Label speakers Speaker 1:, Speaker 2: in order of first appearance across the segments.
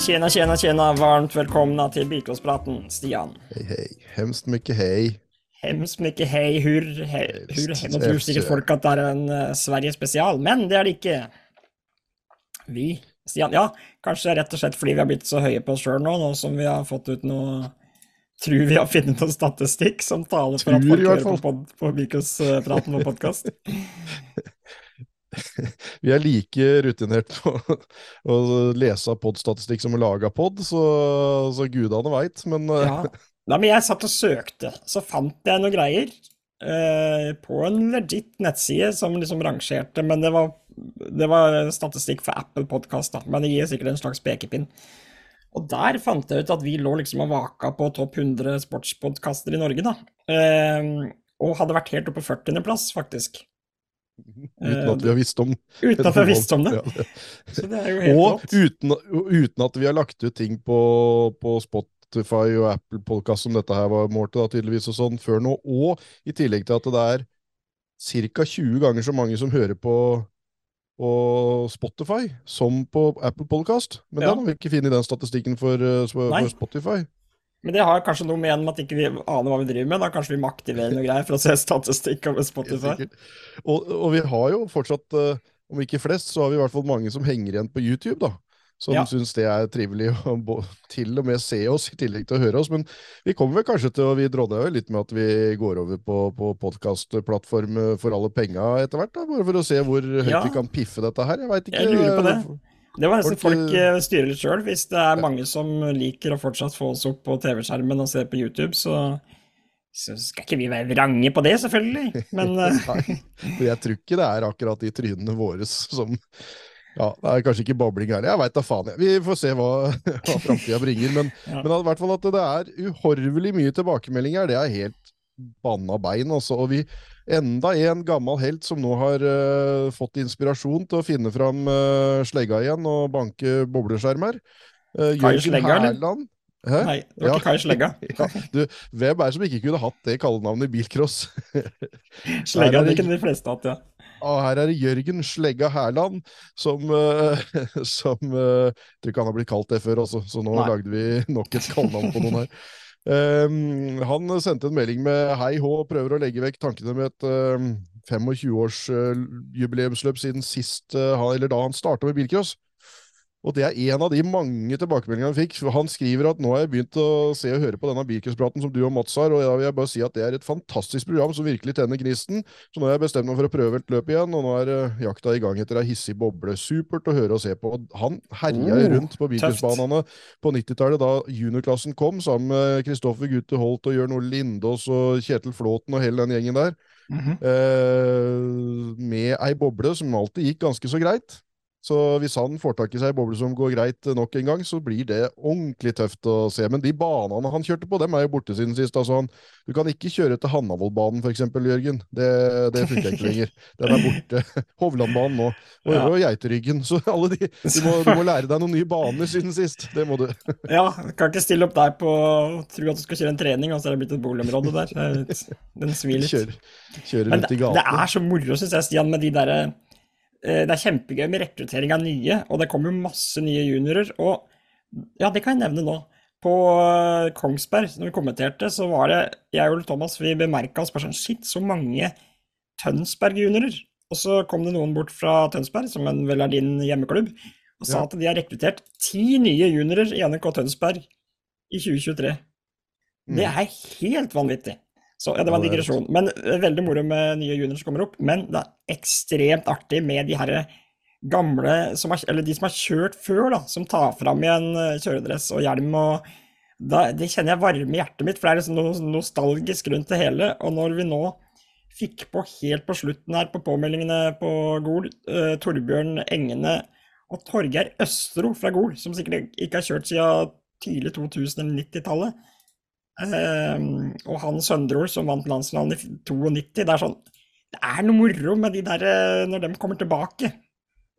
Speaker 1: Tjena, tjena, tjena. Varmt välkomna till Bilklosspraten, Stian.
Speaker 2: Hej, hej. Hemskt mycket hej.
Speaker 1: Hemskt mycket hei, hur, hei, hur, Nå tror sikkert folk at det er en uh, Sverige-spesial, men det er det ikke. Vi, Stian, ja, kanskje rett og slett fordi vi har blitt så høye på oss sjøl nå, nå som vi har fått ut noe Tror vi har funnet noe statistikk som taler for at folk hører på, på, på Bilklosspraten på podkast.
Speaker 2: Vi er like rutinert på å lese podstatistikk som å lage pod, så, så gudene veit. Men eh,
Speaker 1: Ja. Nei, men jeg satt og søkte, så fant jeg noen greier eh, på en legit nettside som liksom rangerte, men det var, det var statistikk for Apple Podcast, men det gir sikkert en slags pekepinn. Og der fant jeg ut at vi lå liksom og vaka på topp 100 sportspodkaster i Norge, da. Eh, og hadde vært helt oppe på 40.-plass, faktisk.
Speaker 2: Uten at vi har visst om
Speaker 1: Uten at vi har visst om det.
Speaker 2: Ja, det.
Speaker 1: Så det
Speaker 2: Og uten, uten at vi har lagt ut ting på, på Spotify og Apple Podcast som dette her var målt da, tydeligvis, og sånn, før nå. Og i tillegg til at det er ca. 20 ganger så mange som hører på, på Spotify som på Apple Podcast. Men
Speaker 1: Ja.
Speaker 2: den har vi ikke funnet i den statistikken for, eh, for Spotify.
Speaker 1: Men det har kanskje noe med at ikke vi aner hva vi driver med. Da kanskje vi må aktivere noe greier for å se statistikk over Spotify.
Speaker 2: Og, og vi har jo fortsatt, eh, om ikke flest, så har vi i hvert fall mange som henger igjen på YouTube, da. Som
Speaker 1: Ja.
Speaker 2: syns det er trivelig å til og med se oss, i tillegg til å høre oss. Men vi kommer vel kanskje til å Vi drodda jo litt med at vi går over på, på podkastplattform for alle penga etter hvert, da. Bare for å se hvor høyt
Speaker 1: Ja.
Speaker 2: vi kan piffe dette her. Jeg veit ikke.
Speaker 1: Jeg lurer på det. Det var nesten
Speaker 2: Folk,
Speaker 1: folk eh, styrer litt sjøl. Hvis det er mange som liker å fortsatt få oss opp på TV-skjermen og se på YouTube, så, så skal ikke vi være vrange på det, selvfølgelig. Men eh,
Speaker 2: jeg tror ikke det er akkurat de trynene våre som Ja, det er kanskje ikke babling her. Jeg veit da faen. jeg. Vi får se hva, hva framtida bringer. Men,
Speaker 1: Ja.
Speaker 2: men i hvert fall at det er uhorvelig mye tilbakemeldinger, det er helt banna bein. Også, Og vi enda en gammel helt som nå har uh, fått inspirasjon til å finne fram uh, slegga igjen og banke bobleskjermer. Uh,
Speaker 1: Kai Slegga, eller?
Speaker 2: Hæ?
Speaker 1: nei, det var
Speaker 2: Ja.
Speaker 1: ikke Kai Slegga.
Speaker 2: Ja, du, hvem er det som ikke kunne hatt det kallenavnet i bilcross?
Speaker 1: Slegga, det
Speaker 2: det-
Speaker 1: kunne de fleste hatt, ja.
Speaker 2: Og her er det Jørgen Slegga Hærland, som, uh, som uh, Jeg tror ikke han har blitt kalt det før, altså, så nå
Speaker 1: Nei.
Speaker 2: lagde vi nok et kallenavn på noen her. Um, han sendte en melding med hei hå, prøver å legge vekk tankene med et um, 25-års-jubileumsløp siden sist, uh, eller da han starta med bilcross. Og det er en av de mange tilbakemeldingene han fikk. Han skriver at nå har jeg begynt å se og høre på denne bilcrosspraten som du og Mats har, og da vil jeg bare si at det er et fantastisk program som virkelig tenner gnisten. Så nå har jeg bestemt meg for å prøve et løp igjen, og nå er eh, jakta i gang etter ei hissig boble. Supert å høre og se på. Han herja
Speaker 1: Oh,
Speaker 2: rundt på bilcrossbanene på 90-tallet, da juniorklassen kom, sammen med Kristoffer Gutte Holt og Jørn Ole Lindås og Kjetil Flåten og hele den gjengen der
Speaker 1: Mhm.
Speaker 2: eh, med ei boble som alltid gikk ganske så greit. Så hvis han får tak i seg ei boble som går greit nok en gang, så blir det ordentlig tøft å se. Men de banene han kjørte på, dem er jo borte siden sist. Altså han, du kan ikke kjøre til Hannavollbanen eksempel, Jørgen. Det, det funker ikke lenger. Den er borte. Hovlandbanen nå. Og,
Speaker 1: Ja.
Speaker 2: og Geiteryggen. Så alle de, du, må, du må lære deg noen nye baner siden sist. Det må du.
Speaker 1: Ja, kan ikke stille opp der på Tro at du skal kjøre en trening, og så er det blitt et boligområde der. Er litt, den svir litt.
Speaker 2: Kjører,
Speaker 1: kjører
Speaker 2: rundt
Speaker 1: det,
Speaker 2: i
Speaker 1: det er så moro, syns jeg, Stian, med de derre Det er kjempegøy med rekruttering av nye, og det kommer jo masse nye juniorer. Og ja, det kan jeg nevne nå. På eh, Kongsberg, når vi kommenterte, så var det jeg og Ole Thomas vi bemerka oss bare sånn Shit, så mange Tønsberg-juniorer. Og så kom det noen bort fra Tønsberg, som en vel er din hjemmeklubb, og sa
Speaker 2: Ja.
Speaker 1: at de har rekruttert ti nye juniorer i NRK Tønsberg i 2023. Det
Speaker 2: Mm.
Speaker 1: er helt vanvittig. Så ja, det var en digresjon. Men eh, veldig moro med nye juniorer som kommer opp. Men det er ekstremt artig med de herre gamle, som har, eller de som har kjørt før, da, som tar fram igjen eh, kjøredress og hjelm og da, Det kjenner jeg varme i hjertet mitt, for det er liksom noe nostalgisk rundt det hele. Og når vi nå fikk på helt på slutten her på påmeldingene på Gol, eh, Torbjørn Engene og Torgeir Østro fra Gol, som sikkert ikke har kjørt siden tidlig 2000- eller 90-tallet. Ehm, og han Søndrol som vant landslandet i 92. Det er sånn Det er noe moro med de der eh, når de kommer tilbake.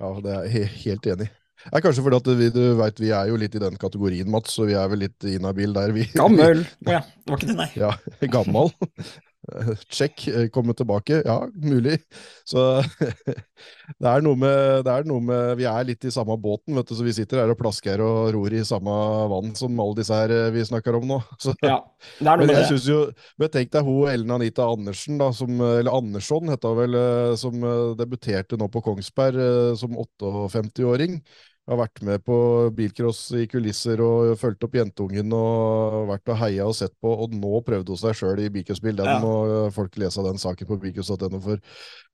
Speaker 2: Ja, det er jeg helt enig. Det er kanskje fordi at vi, du vet, vi er jo litt i den kategorien, Mats, så vi er vel litt inhabil der, vi.
Speaker 1: Gammel! Å ja, det var ikke det, nei.
Speaker 2: Ja, gammal. Check, komme tilbake. Ja, mulig. Så det er, med, det er noe med Vi er litt i samme båten, vet du, så vi sitter her og plasker og ror i samme vann som alle disse her vi snakker om nå. Så,
Speaker 1: ja, det er noe
Speaker 2: men jeg synes jo, men tenk deg hun Ellen Anita Andersen, da, som, eller Andersson heter hun vel, som debuterte nå på Kongsberg som 58-åring har vært med på bilcross i kulisser og fulgt opp jentungen og vært og heia og sett på, og nå prøvde hun seg sjøl i bilcrossbil. Den
Speaker 1: Ja.
Speaker 2: må folk lese den saken på bilcross.no for.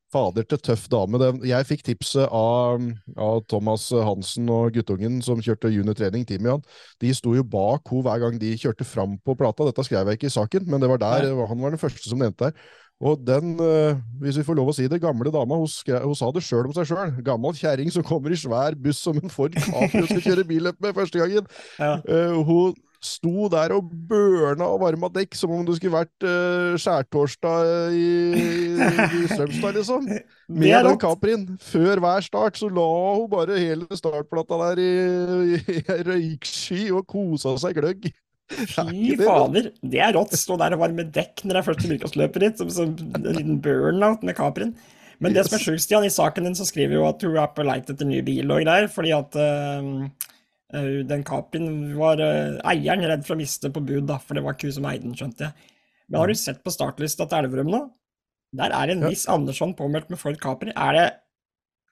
Speaker 2: Fader til tøff dame. Jeg fikk tipset av, av Thomas Hansen og guttungen som kjørte juniortrening, Timian. De sto jo bak henne hver gang de kjørte fram på plata. Dette skrev jeg ikke i saken, men det var der, han var den første som nevnte der. Og den, eh, hvis vi får lov å si det, gamle dama, hun, hun sa det sjøl om seg sjøl. Gammel kjerring som kommer i svær buss som en Ford Capri og skal kjøre billøp med første gangen.
Speaker 1: Ja.
Speaker 2: Uh, hun sto der og børna og varma dekk som om det skulle vært uh, skjærtorsdag i, i Strømstad, liksom. Med den. Caprien. Før hver start så la hun bare hele startplata der i, i i røyksky og kosa seg gløgg.
Speaker 1: Fy
Speaker 2: det
Speaker 1: fader, det er rått. Stå der og varme dekk når det er første bilcrossløper ditt, som, som en liten burnout med Caprien. Men det som er sjukt, Stian, i saken din så skriver jo at hun er på leit etter ny bil og greier, fordi at eh, den Caprien var uh, eieren redd for å miste på bud, da, for det var ikke hun som eide den, skjønte jeg. Men har du sett på startlista til Elverum nå? Der er en
Speaker 2: Ja.
Speaker 1: viss Andersson påmeldt med Ford Capri. Er det,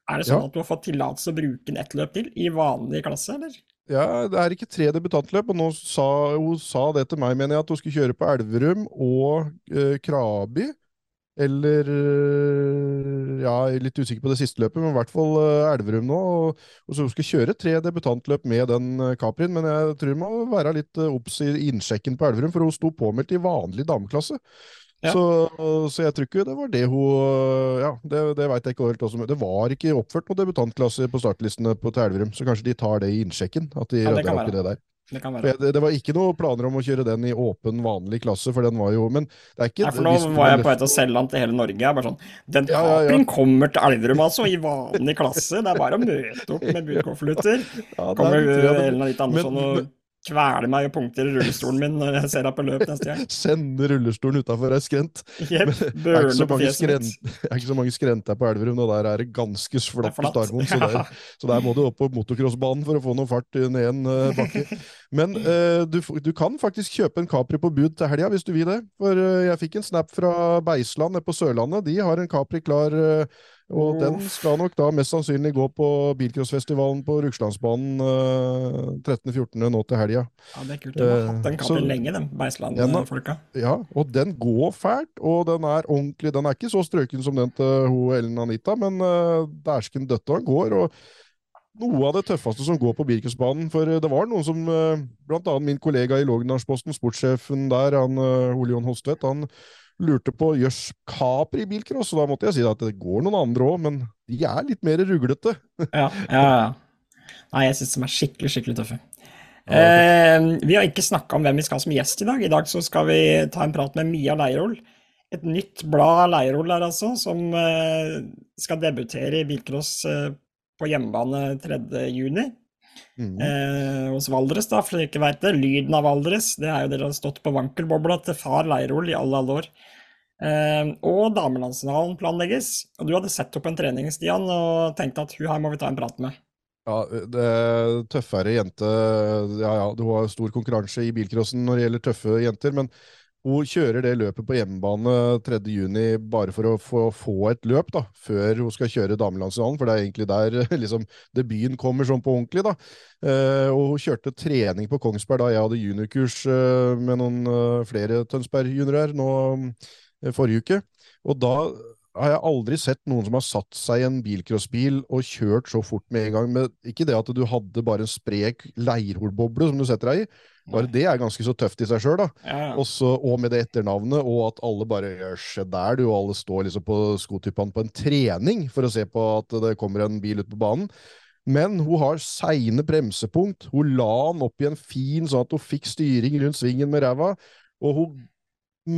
Speaker 1: er det sånn
Speaker 2: Ja.
Speaker 1: at du har fått tillatelse å bruke den ett løp til i vanlig klasse, eller?
Speaker 2: Ja, det er ikke tre debutantløp, og nå sa hun sa det til meg, mener jeg, at hun skulle kjøre på Elverum og eh, Krabi. Eller eh, Ja, jeg er litt usikker på det siste løpet, men i hvert fall eh, Elverum nå. Og, og så hun skal kjøre tre debutantløp med den eh, Caprien, men jeg tror hun må være litt eh, obs i innsjekken på Elverum, for hun sto påmeldt i vanlig dameklasse.
Speaker 1: Ja.
Speaker 2: Så, så jeg tror ikke det var det hun Ja, det, det veit jeg ikke helt også. Det var ikke oppført noen debutantklasse på startlistene på til Elverum, så kanskje de tar det i innsjekken. At de
Speaker 1: Ja, det kan være.
Speaker 2: det der.
Speaker 1: Det
Speaker 2: jeg, det, det var ikke noe planer om å kjøre den i åpen, vanlig klasse, for den var jo Men det er ikke
Speaker 1: Nei, for nå var jeg på vei til å selge den til hele Norge. Jeg bare sånn Den
Speaker 2: Ja, ja, ja.
Speaker 1: Kommer til Elverum, altså, i vanlig klasse. Det er bare å møte opp med budkonvolutter.
Speaker 2: Ja,
Speaker 1: Kommer Elna Litt Andersson
Speaker 2: Men-
Speaker 1: og kveler meg og punkter i rullestolen min når jeg ser deg på løp neste gang.
Speaker 2: Sende rullestolen utafor ei skrent.
Speaker 1: Yep,
Speaker 2: Det er ikke så mange skrent, er ikke så mange skrenter på Elverum, og der er det ganske flatt på. Starmoen, så, der- så der må du opp på motocrossbanen for å få noe fart ned en uh, bakke. Men uh, du, du kan faktisk kjøpe en Capri på bud til helga, hvis du vil det. For uh, jeg fikk en snap fra Beisland nede på Sørlandet. De har en Capri klar, eh, og den skal nok da mest sannsynlig gå på bilcrossfestivalen på Rugslandsbanen eh, 13.14. nå til helga.
Speaker 1: Ja, det er kult. De har hatt den
Speaker 2: kan
Speaker 1: bli lenge, de Beisland-folka.
Speaker 2: Ja, og den går fælt, og den er ordentlig. Den er ikke så strøken som den til ho Ellen Anita, men uh, dæsken døtte den går. og noe av det tøffeste som går på Birkensbanen, for eh, det var noen som, eh, blant annet min kollega i Lågendalsposten, sportssjefen der, han eh, Ole Jon Hostvedt, han lurte på jøss, Capri bilcross, og da måtte jeg si at det går noen andre òg, men de er litt mer ruglete.
Speaker 1: Ja, ja, ja. Nei, jeg syns de er skikkelig, skikkelig tøffe. Eh, vi har ikke snakka om hvem vi skal ha som gjest i dag. I dag så skal vi ta en prat med Mia Leirol. Et nytt blad Leirol der, altså, som eh, skal debutere i bilcross eh, på hjemmebane 3.
Speaker 2: Mm.
Speaker 1: Eh, hos Valdres, da, for dere ikke veit det. Lyden av Valdres. Det er jo dere har stått på vankelbobla til far Leirol i alle, alle år. Eh, og damelandsfinalen planlegges. Og du hadde sett opp en trening, Stian, og tenkte at hun her må vi ta en prat med.
Speaker 2: Ja, det er tøffere jente Ja, ja, du har stor konkurranse i bilcrossen når det gjelder tøffe jenter, men hun kjører det løpet på hjemmebane 3. juni bare for å få, få et løp da, før hun skal kjøre damelandsfinalen, for det er egentlig der liksom, debuten kommer sånn på ordentlig. da. Eh, og hun kjørte trening på Kongsberg da jeg hadde juniorkurs eh, med noen eh, flere Tønsberg-juniorer nå eh, forrige uke. Og da har jeg aldri sett noen som har satt seg i en bilcrossbil og kjørt så fort med en gang. Med, ikke det at du hadde bare en sprek leirholboble som du setter deg i. Bare det er ganske så tøft i seg sjøl, da.
Speaker 1: Ja, ja.
Speaker 2: Også, og med det etternavnet, og at alle bare gjør seg der, du, og alle står liksom på skotyppene på en trening for å se på at det kommer en bil ut på banen. Men hun har seine bremsepunkt. Hun la den opp i en fin sånn at hun fikk styring rundt svingen med ræva, og hun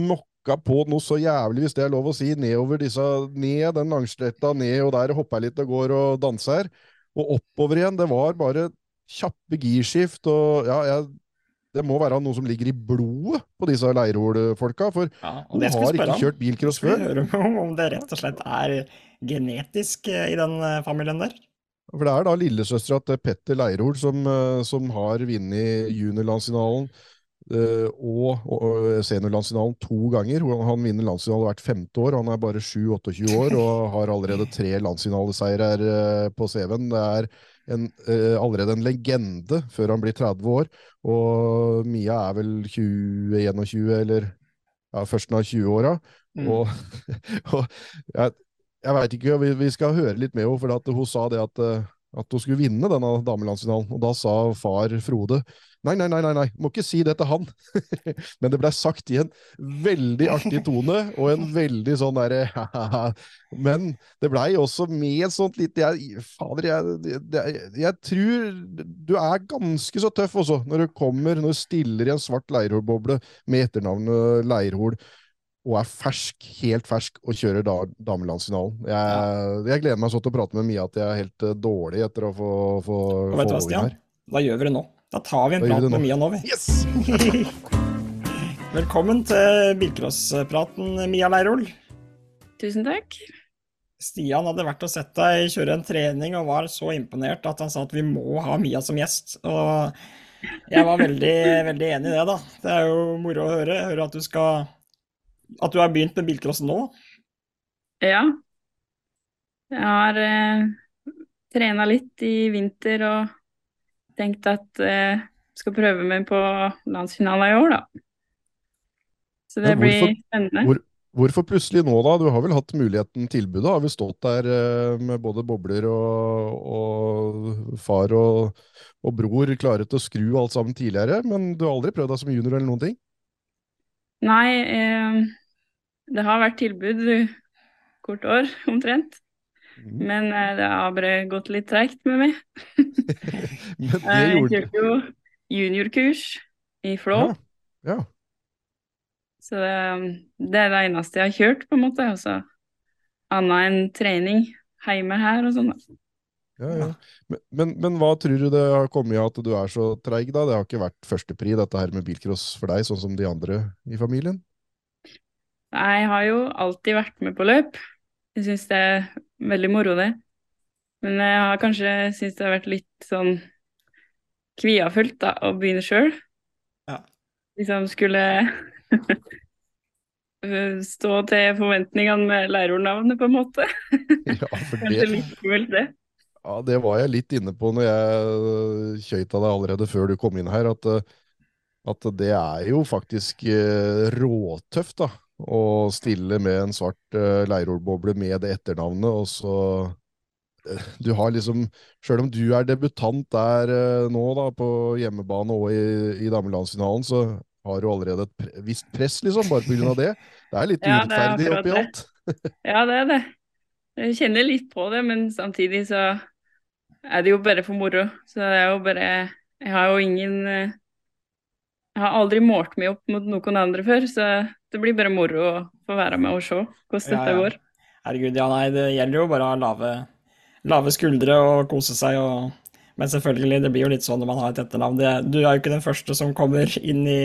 Speaker 2: nokka på noe så jævlig, hvis det er lov å si, nedover disse, ned den langsletta, ned og der hopper jeg litt og går og danser, og oppover igjen. Det var bare kjappe girskift, og ja, jeg det må være noe som ligger i blodet på disse Leirhol-folka, for
Speaker 1: Ja,
Speaker 2: hun har ikke kjørt bilcross
Speaker 1: Skal vi
Speaker 2: før.
Speaker 1: høre om om det rett og slett er genetisk eh, i den eh, familien der?
Speaker 2: For det er da lillesøstera til Petter Leirhol som, eh, som har vunnet juniorlandsfinalen eh, og, og seniorlandsfinalen to ganger. Han vinner landsfinale hvert femte år. Han er bare 7-28 år og har allerede tre landsfinaleseirer her på CV-en. Det er en, eh, allerede en legende før han blir 30 år. Og Mia er vel 20-21, eller ja, førsten av 20-åra.
Speaker 1: Mm.
Speaker 2: Og, og jeg, jeg veit ikke, vi, vi skal høre litt med henne, for at hun sa det at, eh, at hun skulle vinne denne damelandsfinalen. Og da sa far Frode nei, nei, nei, nei, nei, må ikke si det til han. Men det blei sagt i en veldig artig tone, og en veldig sånn derre Men det blei også med sånt litt jeg, Fader, jeg, jeg, jeg tror du er ganske så tøff også, når du kommer, når du stiller i en svart leirholboble med etternavnet Leirhol og er fersk, helt fersk, og kjører da, damelandsfinalen. Jeg, jeg gleder meg så til å prate med Mia at jeg er helt eh, dårlig etter å få, få,
Speaker 1: hva,
Speaker 2: få
Speaker 1: Stian?
Speaker 2: her.
Speaker 1: Da gjør vi det nå. Da tar vi en prat med. Mia nå, vi.
Speaker 2: Yes!
Speaker 1: Velkommen til bilcrosspraten, Mia Leirol.
Speaker 3: Tusen takk.
Speaker 1: Stian hadde vært og sett deg kjøre en trening og var så imponert at han sa at vi må ha Mia som gjest. Og jeg var veldig, veldig enig i det, da. Det er jo moro å høre. Høre at du skal At du har begynt med bilcross nå.
Speaker 3: Ja. Jeg har eh, trena litt i vinter og tenkt at jeg skal prøve meg på landsfinalen i år, da. Så det
Speaker 2: hvorfor-
Speaker 3: blir spennende.
Speaker 2: hvor- Hvorfor plutselig nå, da? Du har vel hatt muligheten, tilbudet? Har vi stått der eh, med både bobler og, og far og, og bror klare til å skru alt sammen tidligere, men du har aldri prøvd deg som junior eller noen ting?
Speaker 3: Nei, eh, det har vært tilbud hvert år, omtrent.
Speaker 2: Mhm.
Speaker 3: Men eh, det har bare gått litt treigt med meg.
Speaker 2: Men det
Speaker 3: Jeg kjørte jo juniorkurs i Flå.
Speaker 2: Ja. Ja.
Speaker 3: Så det, det er det eneste jeg har kjørt, på en måte. Altså, annet enn trening hjemme her og sånn.
Speaker 2: Ja, ja. Men, men, men hva tror du det har kommet av at du er så treig, da? Det har ikke vært førstepri, dette her med bilcross for deg, sånn som de andre i familien?
Speaker 3: Jeg har jo alltid vært med på løp. Jeg syns det er veldig moro, det. Men jeg har kanskje syntes det har vært litt sånn kviafullt da, å begynne sjøl.
Speaker 1: Ja.
Speaker 3: Liksom skulle stå til forventningene med Leirol-navnet, på en måte.
Speaker 2: Ja, for det,
Speaker 3: litt kult, det.
Speaker 2: Ja, det var jeg litt inne på når jeg kjøyta deg allerede før du kom inn her, at, eh, at det er jo faktisk eh, råtøft da, å stille med en svart uh, leirolboble med det etternavnet, og så eh, Du har liksom, sjøl om du er debutant der eh, nå, da, på hjemmebane og i, i damelandsfinalen, så har du allerede et pre visst press, liksom, bare av det. Det er litt
Speaker 3: Ja, er
Speaker 2: urettferdig oppi alt.
Speaker 3: Ja, det er det. Jeg kjenner litt på det, men samtidig så er det jo bare for moro. Så det er jo bare Jeg har jo ingen eh, Jeg har aldri målt meg opp mot noen andre før, så det blir bare moro å få være med og se hvordan
Speaker 1: Ja,
Speaker 3: dette
Speaker 1: ja.
Speaker 3: går.
Speaker 1: Herregud, ja nei, det gjelder jo bare å lave, lave skuldre og kose seg og Men selvfølgelig, det blir jo litt sånn når man har et etternavn. Du er jo ikke den første som kommer inn i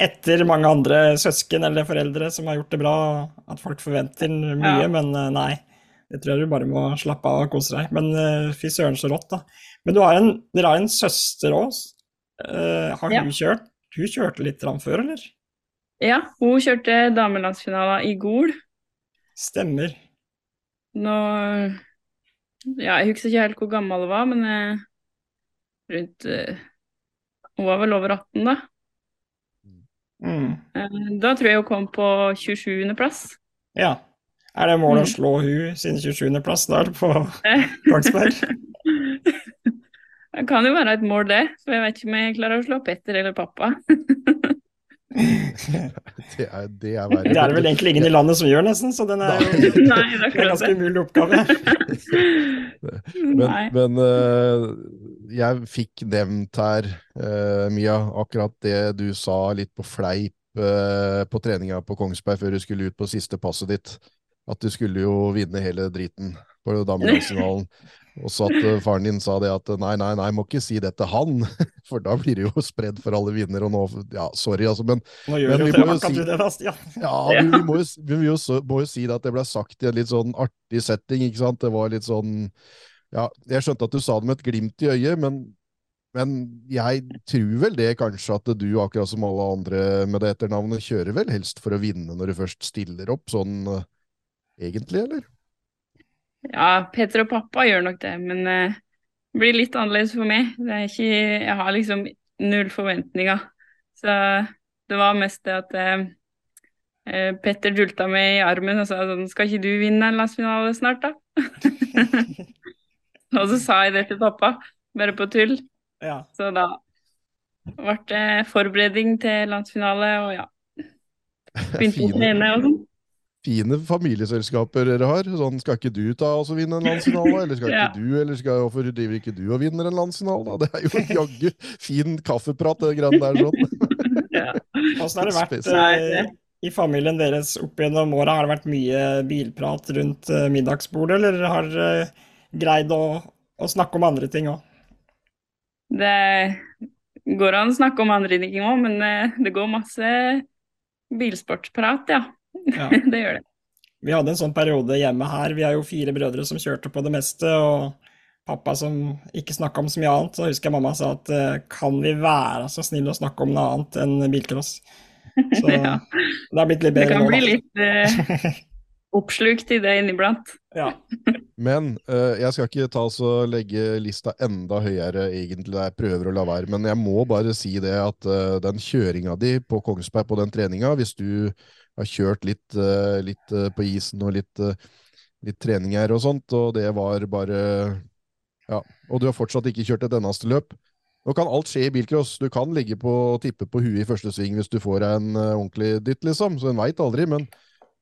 Speaker 1: etter mange andre søsken eller foreldre som har gjort det bra, at folk forventer mye,
Speaker 3: Ja.
Speaker 1: men eh, nei. Det tror jeg du bare må slappe av og kose deg. Men eh, fy søren så rått, da. Men du har en, dere har en søster òg. har
Speaker 3: Ja.
Speaker 1: hun kjørt? Hun kjørte litt før, eller?
Speaker 3: Ja, hun kjørte damelandsfinalen i Gol.
Speaker 1: Stemmer.
Speaker 3: Nå Ja, jeg husker ikke helt hvor gammel hun var, men eh, rundt eh, Hun var vel over 18 da.
Speaker 1: Mm.
Speaker 3: Eh, da tror jeg hun kom på 27.-plass.
Speaker 1: Ja. Er det målet å
Speaker 3: Mm.
Speaker 1: slå hun sin 27.-plass der på Kongsberg?
Speaker 3: Det kan jo være et mål, det. For jeg vet ikke om jeg klarer å slå Petter eller pappa.
Speaker 2: Det er, det er verre.
Speaker 1: Det er vel egentlig ingen i landet som gjør, nesten, så den er jo
Speaker 3: Nei, det er
Speaker 1: en ganske umulig oppgave.
Speaker 2: Men, men uh, jeg fikk nevnt her, uh, Mia, akkurat det du sa litt på fleip uh, på treninga på Kongsberg før du skulle ut på siste passet ditt. At du skulle jo vinne hele driten på damelandsfinalen. Og så at eh, faren din sa det at nei, nei, nei, må ikke si det til han. for da blir det jo spredd for alle vinnere, og nå Ja, sorry, altså, men
Speaker 1: Nå gjør
Speaker 2: Men vi
Speaker 1: det,
Speaker 2: må si-
Speaker 1: det, fast, ja.
Speaker 2: ja, vi, vi, må jo, vi må jo, må jo si det at det ble sagt i en litt sånn artig setting, ikke sant? Det var litt sånn Ja, jeg skjønte at du sa det med et glimt i øyet, men, men jeg tror vel det kanskje at du, akkurat som alle andre med det etternavnet, kjører vel helst for å vinne når du først stiller opp, sånn eh, egentlig, eller?
Speaker 3: Ja, Peter og pappa gjør nok det, men eh, det blir litt annerledes for meg. Det er ikke, jeg har liksom null forventninger. Så det var mest det at eh, eh, Petter dulta meg i armen og sa sånn Skal ikke du vinne en landsfinale snart, da? og så sa jeg det til pappa, bare på tull.
Speaker 1: Ja.
Speaker 3: Så da ble det forberedning til landsfinale, og ja, begynte å trene og sånn.
Speaker 2: Fine familieselskaper dere har. Sånn, skal ikke du ta oss og vinne en landsfinale, eller skal
Speaker 3: Ja.
Speaker 2: ikke du, eller skal, hvorfor driver ikke du og vinner en landsfinale? da? Det er jo jaggu fin kaffeprat, det greiene der. sånn.
Speaker 3: Ja.
Speaker 1: Åssen har det vært eh, i familien deres opp gjennom åra? Har det vært mye bilprat rundt eh, middagsbordet, eller har dere greid å, å snakke om andre ting òg?
Speaker 3: Det går an å snakke om andre ting òg, men eh, det går masse bilsportprat, ja.
Speaker 1: Ja.
Speaker 3: Det gjør det.
Speaker 1: Vi hadde en sånn periode hjemme her. Vi er jo fire brødre som kjørte på det meste, og pappa som ikke snakka om så mye annet. Så husker jeg mamma sa at eh, kan vi være så snille å snakke om noe annet enn bilcross? Så
Speaker 3: Ja.
Speaker 1: det har blitt litt bedre Det
Speaker 3: kan
Speaker 1: nå,
Speaker 3: bli
Speaker 1: da.
Speaker 3: litt uh, oppslukt i det inniblant.
Speaker 1: Ja.
Speaker 2: Men uh, jeg skal ikke ta så legge lista enda høyere, egentlig, jeg prøver å la være. Men jeg må bare si det at uh, den kjøringa di på Kongsberg på den treninga, hvis du har kjørt litt, eh, litt eh, på isen og litt, eh, litt trening her og sånt, og det var bare Ja. Og du har fortsatt ikke kjørt et eneste løp. Nå kan alt skje i bilcross. Du kan ligge på og tippe på huet i første sving hvis du får deg en ordentlig dytt, liksom. Så en veit aldri. Men,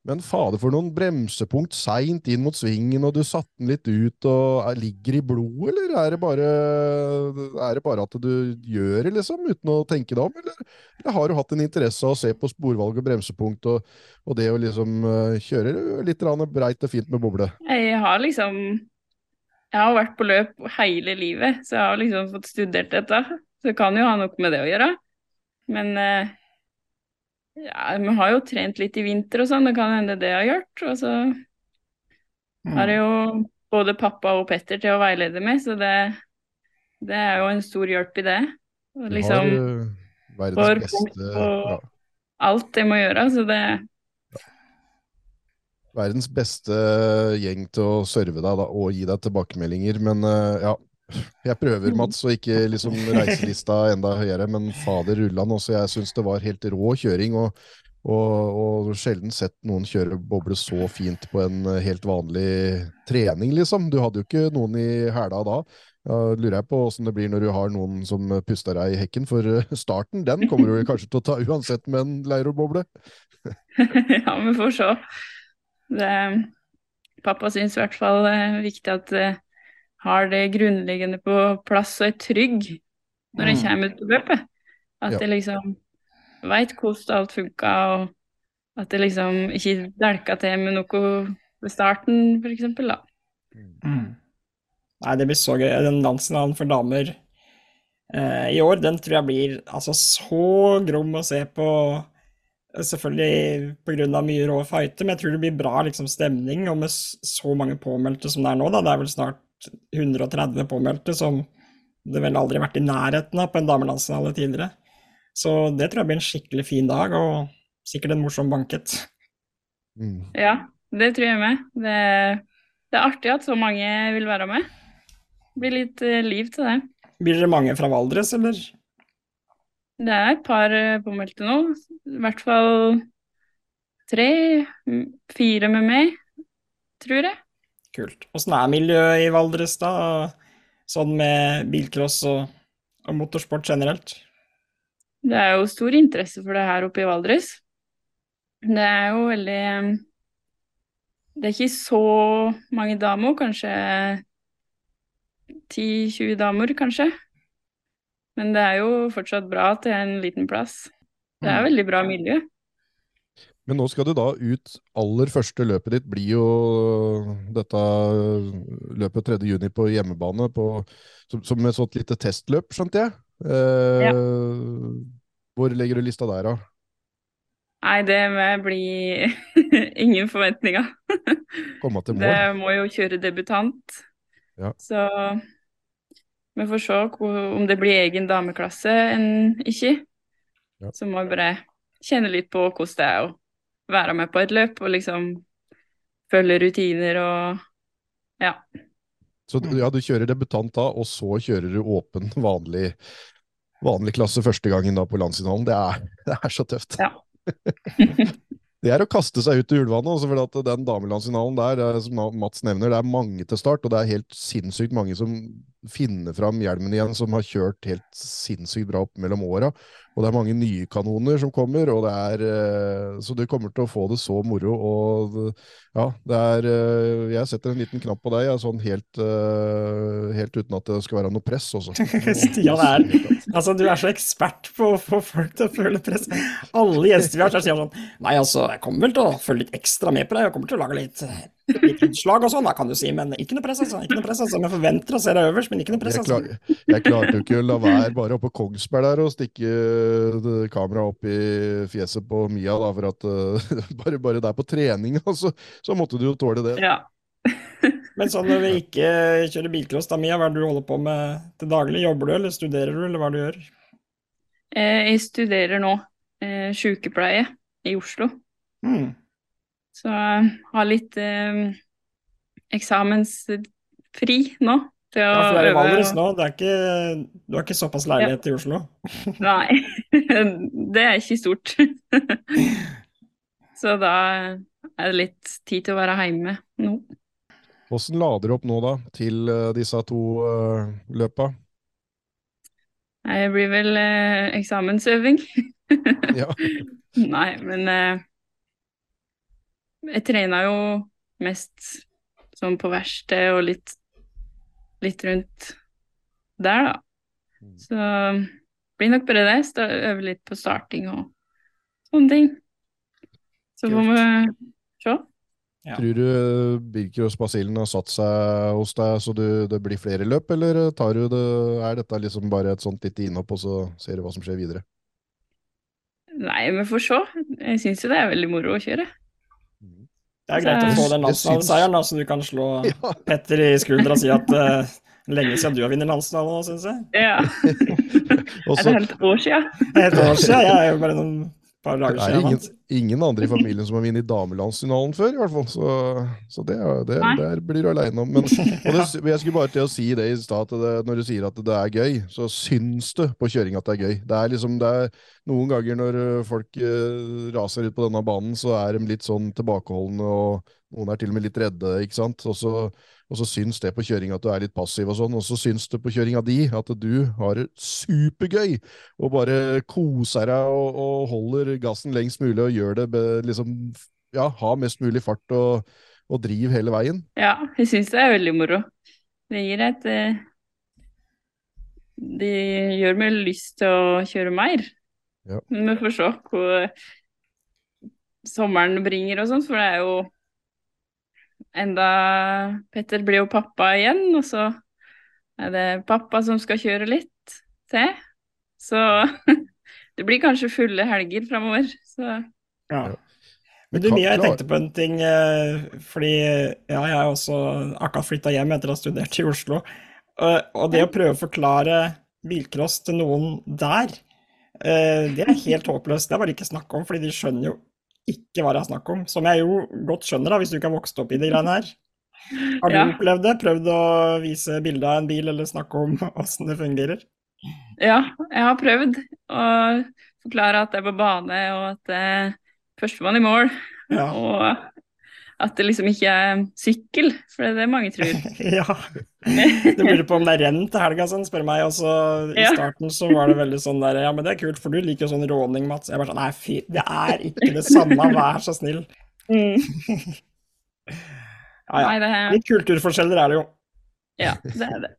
Speaker 2: men fader, for noen bremsepunkt seint inn mot svingen, og du satte den litt ut, og er, ligger i blodet, eller er det bare er det bare at du gjør det, liksom, uten å tenke deg om, eller, eller har du hatt en interesse av å se på sporvalg og bremsepunkt, og, og det å liksom eh, kjøre litt breit og fint med boble?
Speaker 3: Jeg har liksom Jeg har vært på løp hele livet, så jeg har liksom fått studert dette. Så det kan jo ha noe med det å gjøre. Men eh, ja, vi har jo trent litt i vinter og sånn, det kan hende det har gjort. Og så har jeg jo både pappa og Petter til å veilede meg, så det, det er jo en stor hjelp i det. Og
Speaker 2: Du
Speaker 3: liksom
Speaker 2: har eh, verdens beste ja,
Speaker 3: alt det må gjøre, så det
Speaker 2: verdens beste gjeng til å serve deg da, og gi deg tilbakemeldinger. Men eh, ja, jeg prøver, Mats, å ikke liksom reiselista enda høyere, men fader rullan også. Jeg syns det var helt rå kjøring, og, og, og sjelden sett noen kjøre boble så fint på en helt vanlig trening, liksom. Du hadde jo ikke noen i hæla da. Ja, lurer jeg på åssen det blir når du har noen som puster deg i hekken, for eh, starten den kommer du kanskje til å ta uansett med en leirboble.
Speaker 3: Ja, vi får se. Det, pappa syns i hvert fall det er viktig at jeg har det grunnleggende på plass og er trygg når jeg
Speaker 1: Mm.
Speaker 3: kommer ut på løpet. At jeg liksom veit hvordan alt funka, og at jeg liksom ikke delka til med noe ved starten, for eksempel, da.
Speaker 1: Mm. Nei, det blir så gøy. Den landsfinalen for damer eh, i år, den tror jeg blir altså så grom å se på. Selvfølgelig pga. mye rå fighter, men jeg tror det blir bra liksom, stemning. Og med så mange påmeldte som det er nå, da. Det er vel snart 130 påmeldte, som det vel aldri har vært i nærheten av på en damelandsfinale tidligere. Så det tror jeg blir en skikkelig fin dag, og sikkert en morsom banket.
Speaker 2: Mm.
Speaker 3: Ja, det tror jeg med. Det, det er artig at så mange vil være med. Blir litt eh, liv til det.
Speaker 1: Blir dere mange fra Valdres, eller?
Speaker 3: Det er et par eh, påmeldte nå. I hvert fall tre, fire med meg, tror jeg.
Speaker 1: Kult. Åssen er miljøet i Valdres, da? Sånn med bilcross og, og motorsport generelt?
Speaker 3: Det er jo stor interesse for det her oppe i Valdres. Det er jo veldig eh, Det er ikke så mange damer, kanskje 10-20 damer, kanskje. Men det er jo fortsatt bra til en liten plass. Det er veldig bra miljø.
Speaker 2: Men nå skal du da ut aller første løpet ditt blir jo dette løpet 3. juni på hjemmebane på, som, som et sånt lite testløp, skjønte jeg? Eh,
Speaker 3: Ja.
Speaker 2: Hvor legger du lista der, da?
Speaker 3: Nei, det må bli ingen forventninger.
Speaker 2: Komme til
Speaker 3: Det må jo kjøre debutant.
Speaker 2: Ja.
Speaker 3: Så vi får se om det blir egen dameklasse enn ikke.
Speaker 2: Ja.
Speaker 3: Så må jeg bare kjenne litt på hvordan det er å være med på et løp og liksom følge rutiner og ja.
Speaker 2: Så ja, du kjører debutant da, og så kjører du åpen, vanlig, vanlig klasse første gangen da på landsfinalen. Det det er så tøft.
Speaker 3: Ja.
Speaker 2: Det er å kaste seg ut i ulvannet, også for at den damelandsfinalen der, er, som Mats nevner, det er mange til start, og det er helt sinnssykt mange som finner fram hjelmen igjen, som har kjørt helt sinnssykt bra opp mellom åra. Og det er mange nye kanoner som kommer, og det er eh, Så du kommer til å få det så moro. Og ja, det er eh, Jeg setter en liten knapp på deg, sånn helt, eh, helt uten at det skal være noe press, også.
Speaker 1: Stian er Altså, du er så ekspert på å få folk til å føle press. Alle gjester vi har, så sier han sånn Nei, altså, jeg kommer vel til å følge litt ekstra med på deg, jeg kommer til å lage litt, litt utslag og sånn, da, kan du si, men ikke noe press, altså. Ikke noe press, altså. Jeg forventer å se deg øverst, men ikke noe press,
Speaker 2: Jeg,
Speaker 1: altså.
Speaker 2: klar, jeg klarte jo ikke å la være bare oppe på Kongsberg der og stikke det- kameraet opp i fjeset på Mia, da, for at uh, bare, bare der på trening, altså, så måtte du jo tåle det.
Speaker 3: ja.
Speaker 1: Men sånn når vi ikke kjører bilcross, da, Mia, hva er det du holder på med til daglig? Jobber du, eller studerer du, eller hva er det du gjør?
Speaker 3: Eh, Jeg studerer nå eh, sykepleie i Oslo.
Speaker 1: Hmm.
Speaker 3: Så jeg har litt eh, eksamensfri nå. Til å
Speaker 1: Ja, for du er i Valdres nå, det er ikke, du har ikke såpass leilighet i Oslo?
Speaker 3: Nei, det er ikke stort. Så da er det litt tid til å være hjemme nå.
Speaker 2: Hvordan lader du opp nå, da, til eh, disse to uh, løpa?
Speaker 3: Nei, Det blir vel eh, eksamensøving.
Speaker 2: Ja.
Speaker 3: Nei, men eh, jeg trener jo mest sånn på verksted og litt, litt rundt der, da.
Speaker 2: Så
Speaker 3: Så blir nok bare det. Sta- Øve litt på starting og sånne ting. Så får vi se.
Speaker 1: Ja.
Speaker 2: Tror du eh, Birkeros-basillen har satt seg hos deg så du, det blir flere løp, eller tar du det, er dette liksom bare et sånt lite innhopp, og så ser du hva som skjer videre?
Speaker 3: Nei, vi får se. Jeg syns jo det er veldig moro å kjøre.
Speaker 1: Det er greit å få den
Speaker 2: syns-
Speaker 1: så du kan slå
Speaker 2: Ja.
Speaker 1: Petter i skuldra og si at uh, lenge siden du har vunnet nasjonalen nå, syns jeg.
Speaker 3: Ja. Er det helt år siden?
Speaker 1: Det er et år siden, jeg er jo bare noen par dager
Speaker 2: er det
Speaker 1: siden.
Speaker 2: Ingen, andre i familien som har vunnet damelandsfinalen før, i hvert fall. Så, så det, det, der blir du aleine om. Men det, jeg skulle bare til å si det i stad, når du sier at det er gøy, så syns du på kjøring at det er gøy. Det er liksom, det er noen ganger når folk eh, raser ut på denne banen, så er de litt sånn tilbakeholdne, og noen er til og med litt redde, ikke sant. Og så, og så syns det på kjøring at du er litt passiv og sånn, og så syns det på kjøringa di at du har det supergøy og bare koser deg og, og holder gassen lengst mulig og gjør det liksom Ja, ha mest mulig fart og, og driv hele veien.
Speaker 3: Ja, jeg syns det er veldig moro. Det gir et eh, Det gjør meg lyst til å kjøre mer.
Speaker 2: Ja.
Speaker 3: Men vi får se hvor sommeren bringer og sånt, for det er jo enda Petter blir jo pappa igjen, og så er det pappa som skal kjøre litt til. Så det blir kanskje fulle helger framover. Så
Speaker 1: Ja. Men du, Mia, jeg tenkte på en ting, eh, fordi ja, jeg har også akkurat flytta hjem etter å ha studert i Oslo. Og, og det å prøve å forklare bilcross til noen der, eh, det er helt håpløst. Det er bare ikke snakk om, fordi de skjønner jo ikke hva det er snakk om. Som jeg jo godt skjønner, da, hvis du ikke har vokst opp i de greiene her. Har du
Speaker 3: Ja.
Speaker 1: opplevd det? Prøvd å vise bilde av en bil, eller snakke om åssen det fungerer?
Speaker 3: Ja, jeg har prøvd å forklare at det er på bane, og at det førstemann i mål.
Speaker 1: Ja.
Speaker 3: Og at det liksom ikke er sykkel, for det er det mange tror.
Speaker 1: Ja. Du lurer på om det er renn til helga, sånn, spør meg. Og så i
Speaker 3: Ja.
Speaker 1: starten så var det veldig sånn der Ja, men det er kult, for du liker jo sånn råning, Mats. Jeg bare sånn Nei, fy, det er ikke det samme, vær så snill. Ja, ja.
Speaker 3: Nei, det er,
Speaker 1: Litt kulturforskjeller er det jo.
Speaker 3: ja, det er det.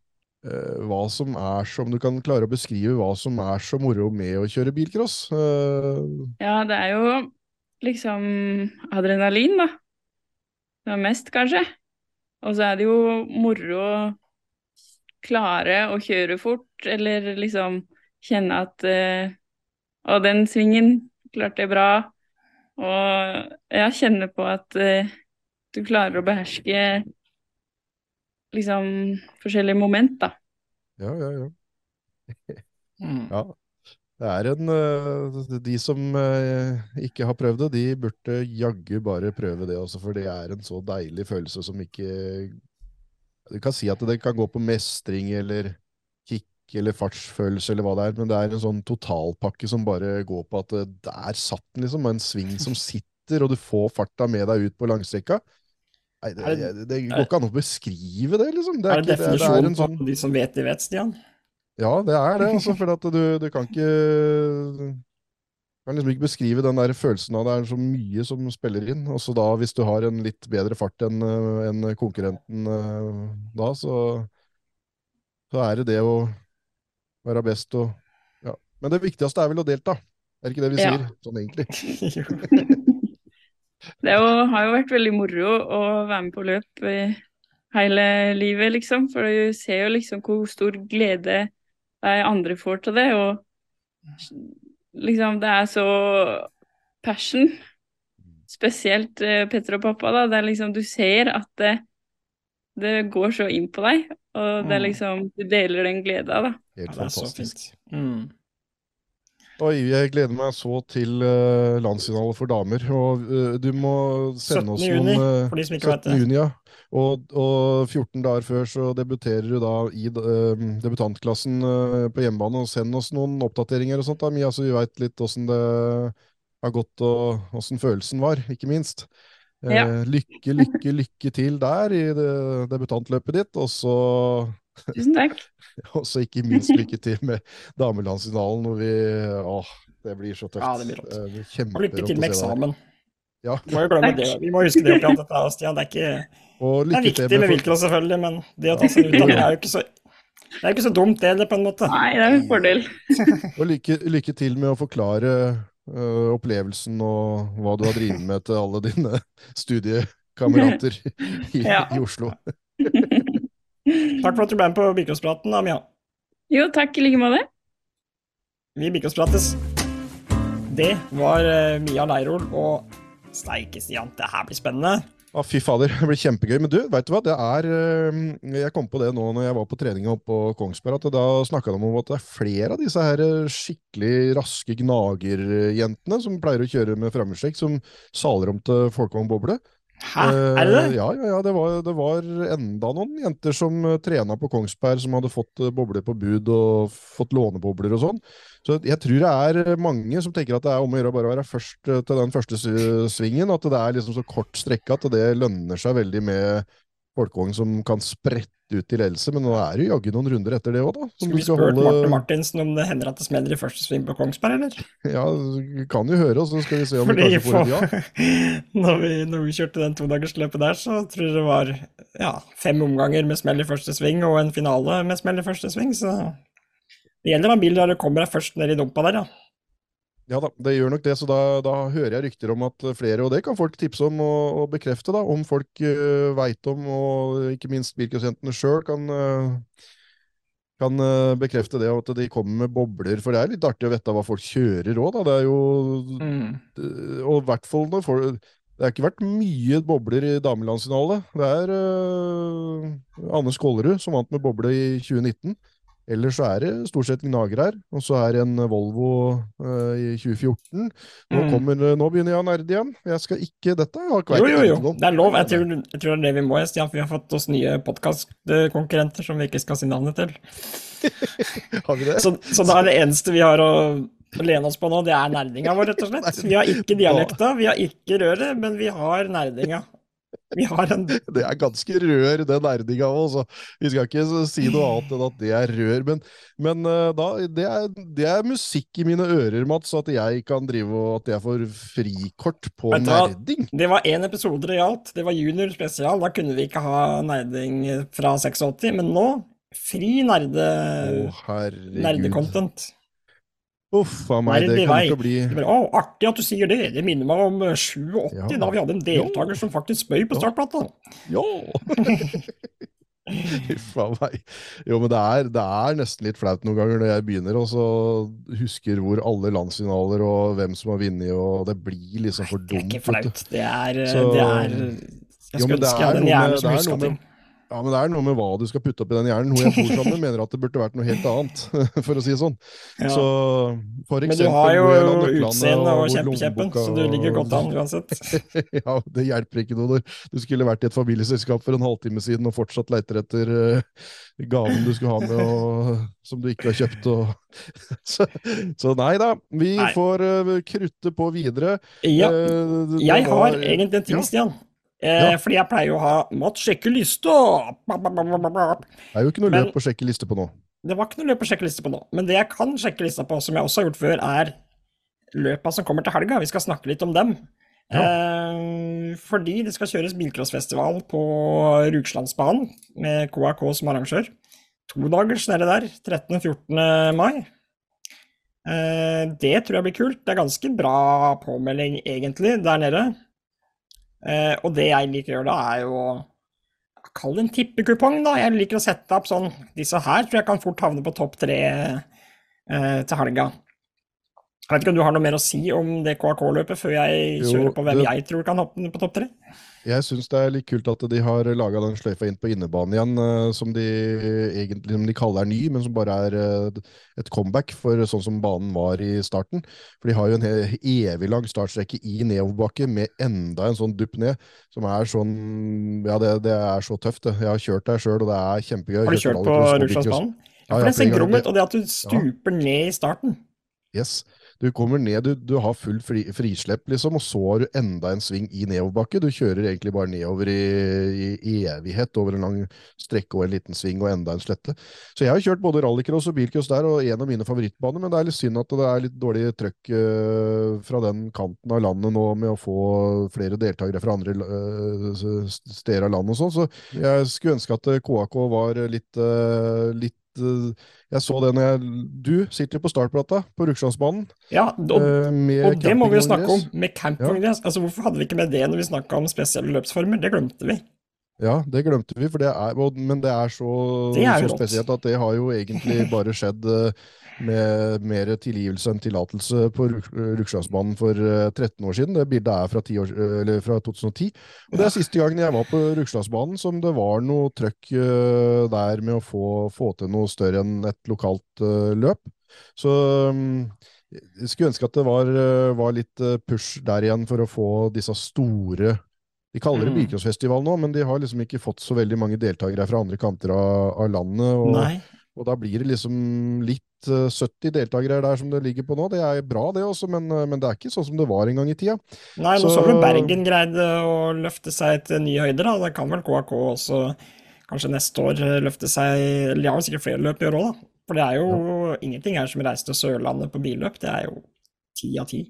Speaker 2: Eh, hva som er som du kan klare å beskrive hva som er så moro med å kjøre bilcross. Eh,
Speaker 3: Ja, det er jo liksom adrenalin, da. Det var mest, kanskje. Og så er det jo moro å klare å kjøre fort, eller liksom kjenne at eh, Å, den svingen klarte jeg bra. Og jeg kjenner på at eh, du klarer å beherske liksom forskjellige moment, da.
Speaker 2: Ja, ja, ja.
Speaker 1: Mm.
Speaker 2: Ja. Det er en eh, De som eh, ikke har prøvd det, de burde jaggu bare prøve det også, for det er en så deilig følelse som ikke Du kan si at det kan gå på mestring eller kick eller fartsfølelse eller hva det er, men det er en sånn totalpakke som bare går på at det, der satt den, liksom. En sving som sitter, og du får farta med deg ut på langstrekka. Nei, det,
Speaker 1: Er det-
Speaker 2: det, går ikke an å beskrive det, liksom. Det
Speaker 1: Er det
Speaker 2: ikke- det er
Speaker 1: definisjonen
Speaker 2: en sånn-
Speaker 1: på de som vet, de vet, Stian?
Speaker 2: Ja, det er det, altså, for at du, du kan ikke kan liksom ikke beskrive den der følelsen av det er så mye som spiller inn. Også da, hvis du har en litt bedre fart enn en konkurrenten eh, da, så, så er det det å være best og ja. Men det viktigste er vel å delta. Er det ikke det vi
Speaker 3: Ja.
Speaker 2: sier, sånn egentlig?
Speaker 3: Det jo, har jo vært veldig moro å være med på løp i hele livet, liksom. For du ser jo liksom hvor stor glede de andre får til det. Og liksom, det er så passion. Spesielt eh, Petter og pappa, da. Det er liksom, du ser at det, det går så inn på deg. Og det er
Speaker 1: Mm.
Speaker 3: liksom, du deler den gleda, da.
Speaker 2: Helt
Speaker 1: det er så
Speaker 2: fantastisk.
Speaker 1: fint. Mm.
Speaker 2: Oi, jeg gleder meg så til uh, landsfinale for damer. Og eh, du må sende
Speaker 1: 17.
Speaker 2: oss
Speaker 1: juni,
Speaker 2: noen eh,
Speaker 1: for de som ikke vet
Speaker 2: 17.
Speaker 1: det.
Speaker 2: juni, ja. Og, og 14 dager før så debuterer du da i uh, debutantklassen uh, på hjemmebane. Og send oss noen oppdateringer og sånt, da, Mia, så vi veit litt åssen det har gått og åssen følelsen var, ikke minst. Uh,
Speaker 3: Ja.
Speaker 2: Lykke, lykke, lykke til der i det debutantløpet ditt. Og så
Speaker 3: Tusen takk.
Speaker 2: og så ikke minst lykke til med damelandsfinalen, hvor vi Åh, det blir så tøft.
Speaker 1: Ja, det blir rått. Lykke til med
Speaker 2: eksamen. deg. Ja,
Speaker 1: Vi må jo glemme det. Vi må huske det oppi alt dette, Stian. Det er, ikke,
Speaker 2: og
Speaker 1: det er viktig med
Speaker 2: med
Speaker 1: vilkår, selvfølgelig, men det å ta seg ut av det er jo ikke så det er ikke så dumt, det, det, på en måte.
Speaker 3: Nei, det er en fordel.
Speaker 2: Og lykke, lykke til med å forklare uh, opplevelsen og hva du har drevet med til alle dine studiekamerater i,
Speaker 3: Ja.
Speaker 2: i Oslo.
Speaker 1: Takk for at du ble med på Bilcrosspraten, da, Mia.
Speaker 3: Jo, takk i like måte.
Speaker 1: Vi bilcrossprates. Det var uh, Mia Leirol og Steike, Stian. Det her blir spennende.
Speaker 2: Ja, fy fader, det blir kjempegøy. Men du, vet du hva? Det er øh, Jeg kom på det nå når jeg var på trening oppe på Kongsberg, at da snakka de om at det er flere av disse her øh, skikkelig raske gnagerjentene som pleier å kjøre med fremmedslekt, som saler om til folkevogn boble.
Speaker 1: Hæ, er det det?
Speaker 2: Eh, Ja, ja, ja det, var, det var enda noen jenter som uh, trena på Kongsberg, som hadde fått eh, bobler på bud og fått lånebobler og sånn. Så jeg tror det er eh, mange som tenker at det er om å gjøre å bare være først eh, til den første svingen. At det er liksom så kort strekke at det lønner seg veldig med folkevogn som kan sprette ut i ledelse. Men nå er det jaggu noen runder etter det òg, da.
Speaker 1: Skulle vi spurt
Speaker 2: holde-
Speaker 1: Martin Martinsen om det hender at det smeller i første sving på Kongsberg, eller?
Speaker 2: Ja, vi kan jo høre, og så skal vi se om vi kanskje får et ja.
Speaker 1: når, vi, når vi kjørte den todagersløpet der, så tror jeg det var ja, fem omganger med smell i første sving og en finale med smell i første sving, så det gjelder da bil der det kommer deg først ned i dumpa der, ja.
Speaker 2: Ja da, det gjør nok det, så da, da hører jeg rykter om at flere, og det kan folk tipse om og, og bekrefte, da, om folk uh, veit om, og ikke minst bilcrossjentene sjøl kan, uh, kan eh, bekrefte det, og at de kommer med bobler, for det er litt artig å vite hva folk kjører òg, da. Det er jo
Speaker 1: Mm.
Speaker 2: eh, Og i hvert fall når folk Det har ikke vært mye bobler i damelandsfinale. Det er uh, Anne Skålerud som vant med boble i 2019. Ellers så er det stort sett gnagere her, og så er det en Volvo uh, i 2014. Nå,
Speaker 1: Mm.
Speaker 2: kommer, nå begynner jeg å nerde igjen. Jeg skal ikke Dette har ikke
Speaker 1: Jo, jo, jo, det er lov. Jeg tror, jeg tror det er det vi må, Stian, for vi har fått oss nye podkastkonkurrenter som vi ikke skal si navnet til.
Speaker 2: Har vi det?
Speaker 1: Så, så da er det eneste vi har å lene oss på nå, det er nerdinga vår, rett og slett. Vi har ikke dialekta, vi har ikke røret, men vi har nerdinga. Vi har en
Speaker 2: Det er ganske rør, den erdinga òg, så vi skal ikke si noe annet enn at det er rør. Men, men eh, da, det, er, det er musikk i mine ører, Mats, at jeg kan drive og at jeg får frikort på
Speaker 1: du
Speaker 2: nerding.
Speaker 1: Det var én episode det gjaldt, det var junior spesial. Da kunne vi ikke ha nerding fra 86, men nå fri nerde,
Speaker 2: Å,
Speaker 1: nerdecontent.
Speaker 2: Uff a meg, det kommer til å bli
Speaker 1: bare, Å, artig at du sier det. Det minner meg om eh, 87,
Speaker 2: Ja.
Speaker 1: da vi hadde en deltaker som faktisk spøy på startplata.
Speaker 2: Ja! Huff a meg. Jo, men det er, det er nesten litt flaut noen ganger når jeg begynner, og så husker hvor alle landsfinaler og hvem som har vunnet, og det blir liksom for dumt.
Speaker 1: Det er ikke flaut. Det er,
Speaker 2: Så-
Speaker 1: det er Jeg skulle ønske jeg hadde en hjerne som huska ting.
Speaker 2: Ja, men det er noe med hva du skal putte opp i den hjernen. Hun jeg bor sammen, mener at det burde vært noe helt annet, for å si det sånn.
Speaker 1: Ja.
Speaker 2: Så for
Speaker 1: Men du har jo utseende og
Speaker 2: og
Speaker 1: kjempekjeppen, så du ligger godt an uansett.
Speaker 2: ja, det hjelper ikke noe når du skulle vært i et familieselskap for en halvtime siden og fortsatt leiter etter uh, gaven du skulle ha med og, som du ikke har kjøpt. Og, så, så nei da, vi
Speaker 1: Nei.
Speaker 2: får uh, krutte på videre.
Speaker 1: Ja,
Speaker 2: uh,
Speaker 1: jeg har egentlig en ting,
Speaker 2: Ja.
Speaker 1: Eh,
Speaker 2: Ja.
Speaker 1: Fordi jeg pleier jo å ha Mått sjekke liste'.
Speaker 2: Det er jo ikke noe løp å sjekke liste på nå.
Speaker 1: Det var ikke noe løp å sjekke liste på nå. Men det jeg kan sjekke lista på, som jeg også har gjort før, er løpa som kommer til helga. Vi skal snakke litt om dem. Eh, fordi det skal kjøres bilcrossfestival på Rugslandsbanen med KAK som arrangør. To dagers nede der, 13. og 14. mai. Eh, det tror jeg blir kult. Det er ganske bra påmelding, egentlig, der nede. Eh, og det jeg liker å gjøre da, er jo Kall det en tippekupong, da. Jeg liker å sette opp sånn Disse her tror jeg kan fort havne på topp tre eh, til helga. Jeg vet ikke om du har noe mer å si om det KAK-løpet før jeg
Speaker 2: Jo,
Speaker 1: kjører på hvem
Speaker 2: det-
Speaker 1: jeg tror kan hoppe på topp tre?
Speaker 2: Jeg syns det er litt kult at de har laga den sløyfa inn på innebanen igjen, eh, som de egentlig de kaller er ny, men som bare er eh, et comeback for sånn som banen var i starten. For de har jo en evig lang startstrekke i nedoverbakke med enda en sånn dupp ned, som er sånn Ja, det, det er så tøft, det. Jeg har kjørt der sjøl, og det er kjempegøy.
Speaker 1: Har du kjørt på. Rugslandsbanen? Ja,
Speaker 2: Ja,
Speaker 1: for
Speaker 2: den
Speaker 1: det ser grom ut, og det at du stuper ned i starten.
Speaker 2: Yes. Du kommer ned, du, du har full fri, frislepp, liksom, og så har du enda en sving i nedoverbakke. Du kjører egentlig bare nedover i, i evighet over en lang strekke og en liten sving og enda en slette. Så jeg har kjørt både rallycross og bilcross der, og en av mine favorittbaner, men det er litt synd at det er litt dårlig trøkk eh, fra den kanten av landet nå med å få flere deltakere fra andre eh, steder av landet og sånn, så jeg skulle ønske at KAK var litt, eh, litt jeg så det når jeg Du sitter på startplata på Rugslandsbanen.
Speaker 1: Ja, og,
Speaker 2: eh,
Speaker 1: og det må vi jo snakke om,
Speaker 2: med
Speaker 1: med Ja. Altså, hvorfor hadde vi ikke med det når vi snakka om spesielle løpsformer? Det glemte vi.
Speaker 2: Ja, det glemte vi, for det er, men det er så,
Speaker 1: Det er
Speaker 2: så spesielt at det har jo egentlig bare skjedd eh, med mer tilgivelse enn tillatelse på Rugslandsbanen for eh, 13 år siden. Det bildet er fra, 10 år, eller fra 2010. Og det er siste gangen jeg var på Rugslandsbanen som det var noe trøkk eh, der med å få, få til noe større enn et lokalt eh, løp. Så jeg skulle ønske at det var, eh, var litt eh, push der igjen for å få disse store De kaller det
Speaker 1: Mm.
Speaker 2: bilcrossfestival nå, men de har liksom ikke fått så veldig mange deltakere fra andre kanter av, av landet. Og. Og da blir det liksom litt eh, 70 deltakere der som det ligger på nå. Det er bra, det også, men, eh, men det er ikke sånn som det var en gang i tida.
Speaker 1: Nei, nå
Speaker 2: Så-
Speaker 1: har vel Bergen greide å løfte seg til nye høyder, da. Det kan vel KAK også kanskje neste år eh, løfte seg Eller de har sikkert flere løp i år òg, da. For det er jo ingenting her som reiser til Sørlandet på billøp. Det er jo ti av ti.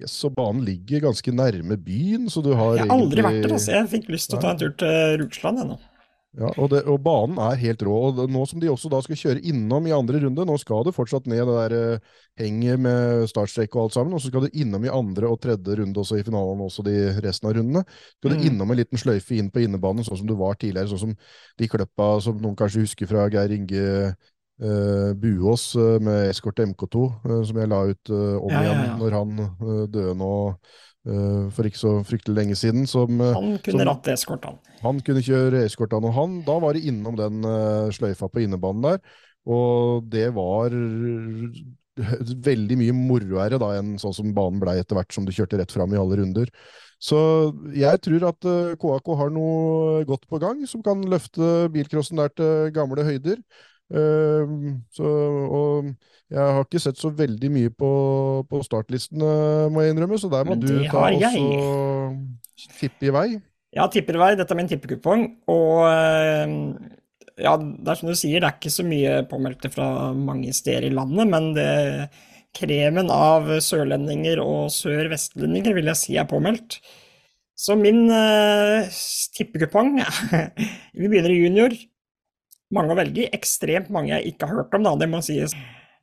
Speaker 2: Yes, så banen ligger ganske nærme byen, så du har
Speaker 1: Jeg har aldri vært der, altså. Jeg fikk lyst til å ta en tur til Rugsland ennå.
Speaker 2: Ja, og, det, og banen er helt rå. og Nå som de også da skal kjøre innom i andre runde, nå skal du fortsatt ned det der uh, henget med startstrekk og alt sammen, og så skal du innom i andre og tredje runde også i finalen også de resten av rundene. Skal du
Speaker 1: Mm.
Speaker 2: innom en liten sløyfe inn på innebanen, sånn som du var tidligere, sånn som de kløppa som noen kanskje husker fra Geir Inge uh, Buås uh, med Eskort MK2, eh, som jeg la ut om
Speaker 1: Ja, ja,
Speaker 2: igjen når han døde nå for ikke så fryktelig lenge siden. som... eh,
Speaker 1: Han kunne ratte eskortene. han.
Speaker 2: kunne kjøre eskortene, og han, da var det innom den eh, sløyfa på innebanen der. Og det var veldig mye moroere da enn sånn som banen blei etter hvert som du kjørte rett fram i alle runder. Så jeg tror at eh, KAK har noe godt på gang som kan løfte bilcrossen der til gamle høyder. Eh, så, og jeg har ikke sett så veldig mye på, på startlistene, må jeg innrømme, så der må du ta også tippe i vei.
Speaker 1: Ja, tipper i vei. Dette er min tippekupong. Og eh, ja, det er som du sier, det er ikke så mye påmeldte fra mange steder i landet, men det kremen av sørlendinger og sør-vestlendinger vil jeg si er påmeldt. Så min uh, tippekupong Vi begynner i junior. Mange å velge i. Ekstremt mange jeg ikke har hørt om, da, det må sies.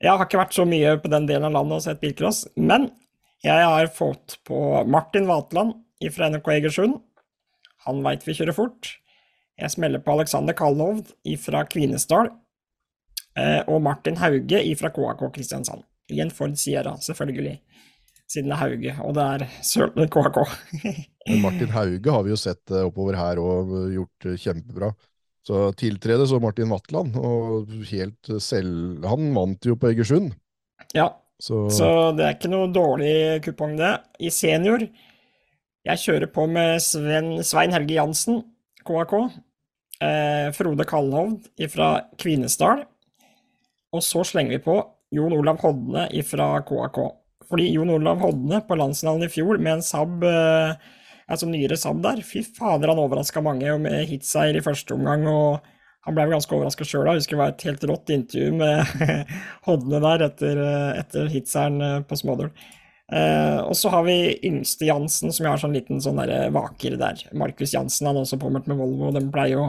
Speaker 1: Jeg har ikke vært så mye på den delen av landet og sett bilcross, men jeg har fått på Martin Vatland fra NRK Egersund. Han veit vi kjører fort. Jeg smeller på Alexander Kalhovd fra Kvinesdal. eh, Og Martin Hauge fra KAK Kristiansand. I en Ford Sierra, selvfølgelig. Siden det er Hauge, og det er KAK.
Speaker 2: Men Martin Hauge har vi jo sett eh, oppover her og gjort eh, kjempebra. Så tiltrede så Martin Vatland, og helt selv Han vant jo på Egersund,
Speaker 1: ja,
Speaker 2: så,
Speaker 1: Så det er ikke noe dårlig kupong, det. I senior Jeg kjører på med Sven, Svein Helge Jansen, KAK. Eh, Frode Kalhovd fra Kvinesdal. Og så slenger vi på Jon Olav Hodne fra KAK. Fordi Jon Olav Hodne på landsfinalen i fjor med en Saab eh, altså nyere Sander. der, fy fader, han overraska mange med hitseier i første omgang. og han ble vel ganske overraska sjøl. Jeg husker det var et helt rått intervju med Hodne der etter, etter hitseieren på Smådøl. Eh, og så har vi yngste Jansen, som jeg har sånn liten sånn der vaker der. Markus Jansen han er også påmeldt med Volvo, de pleier jo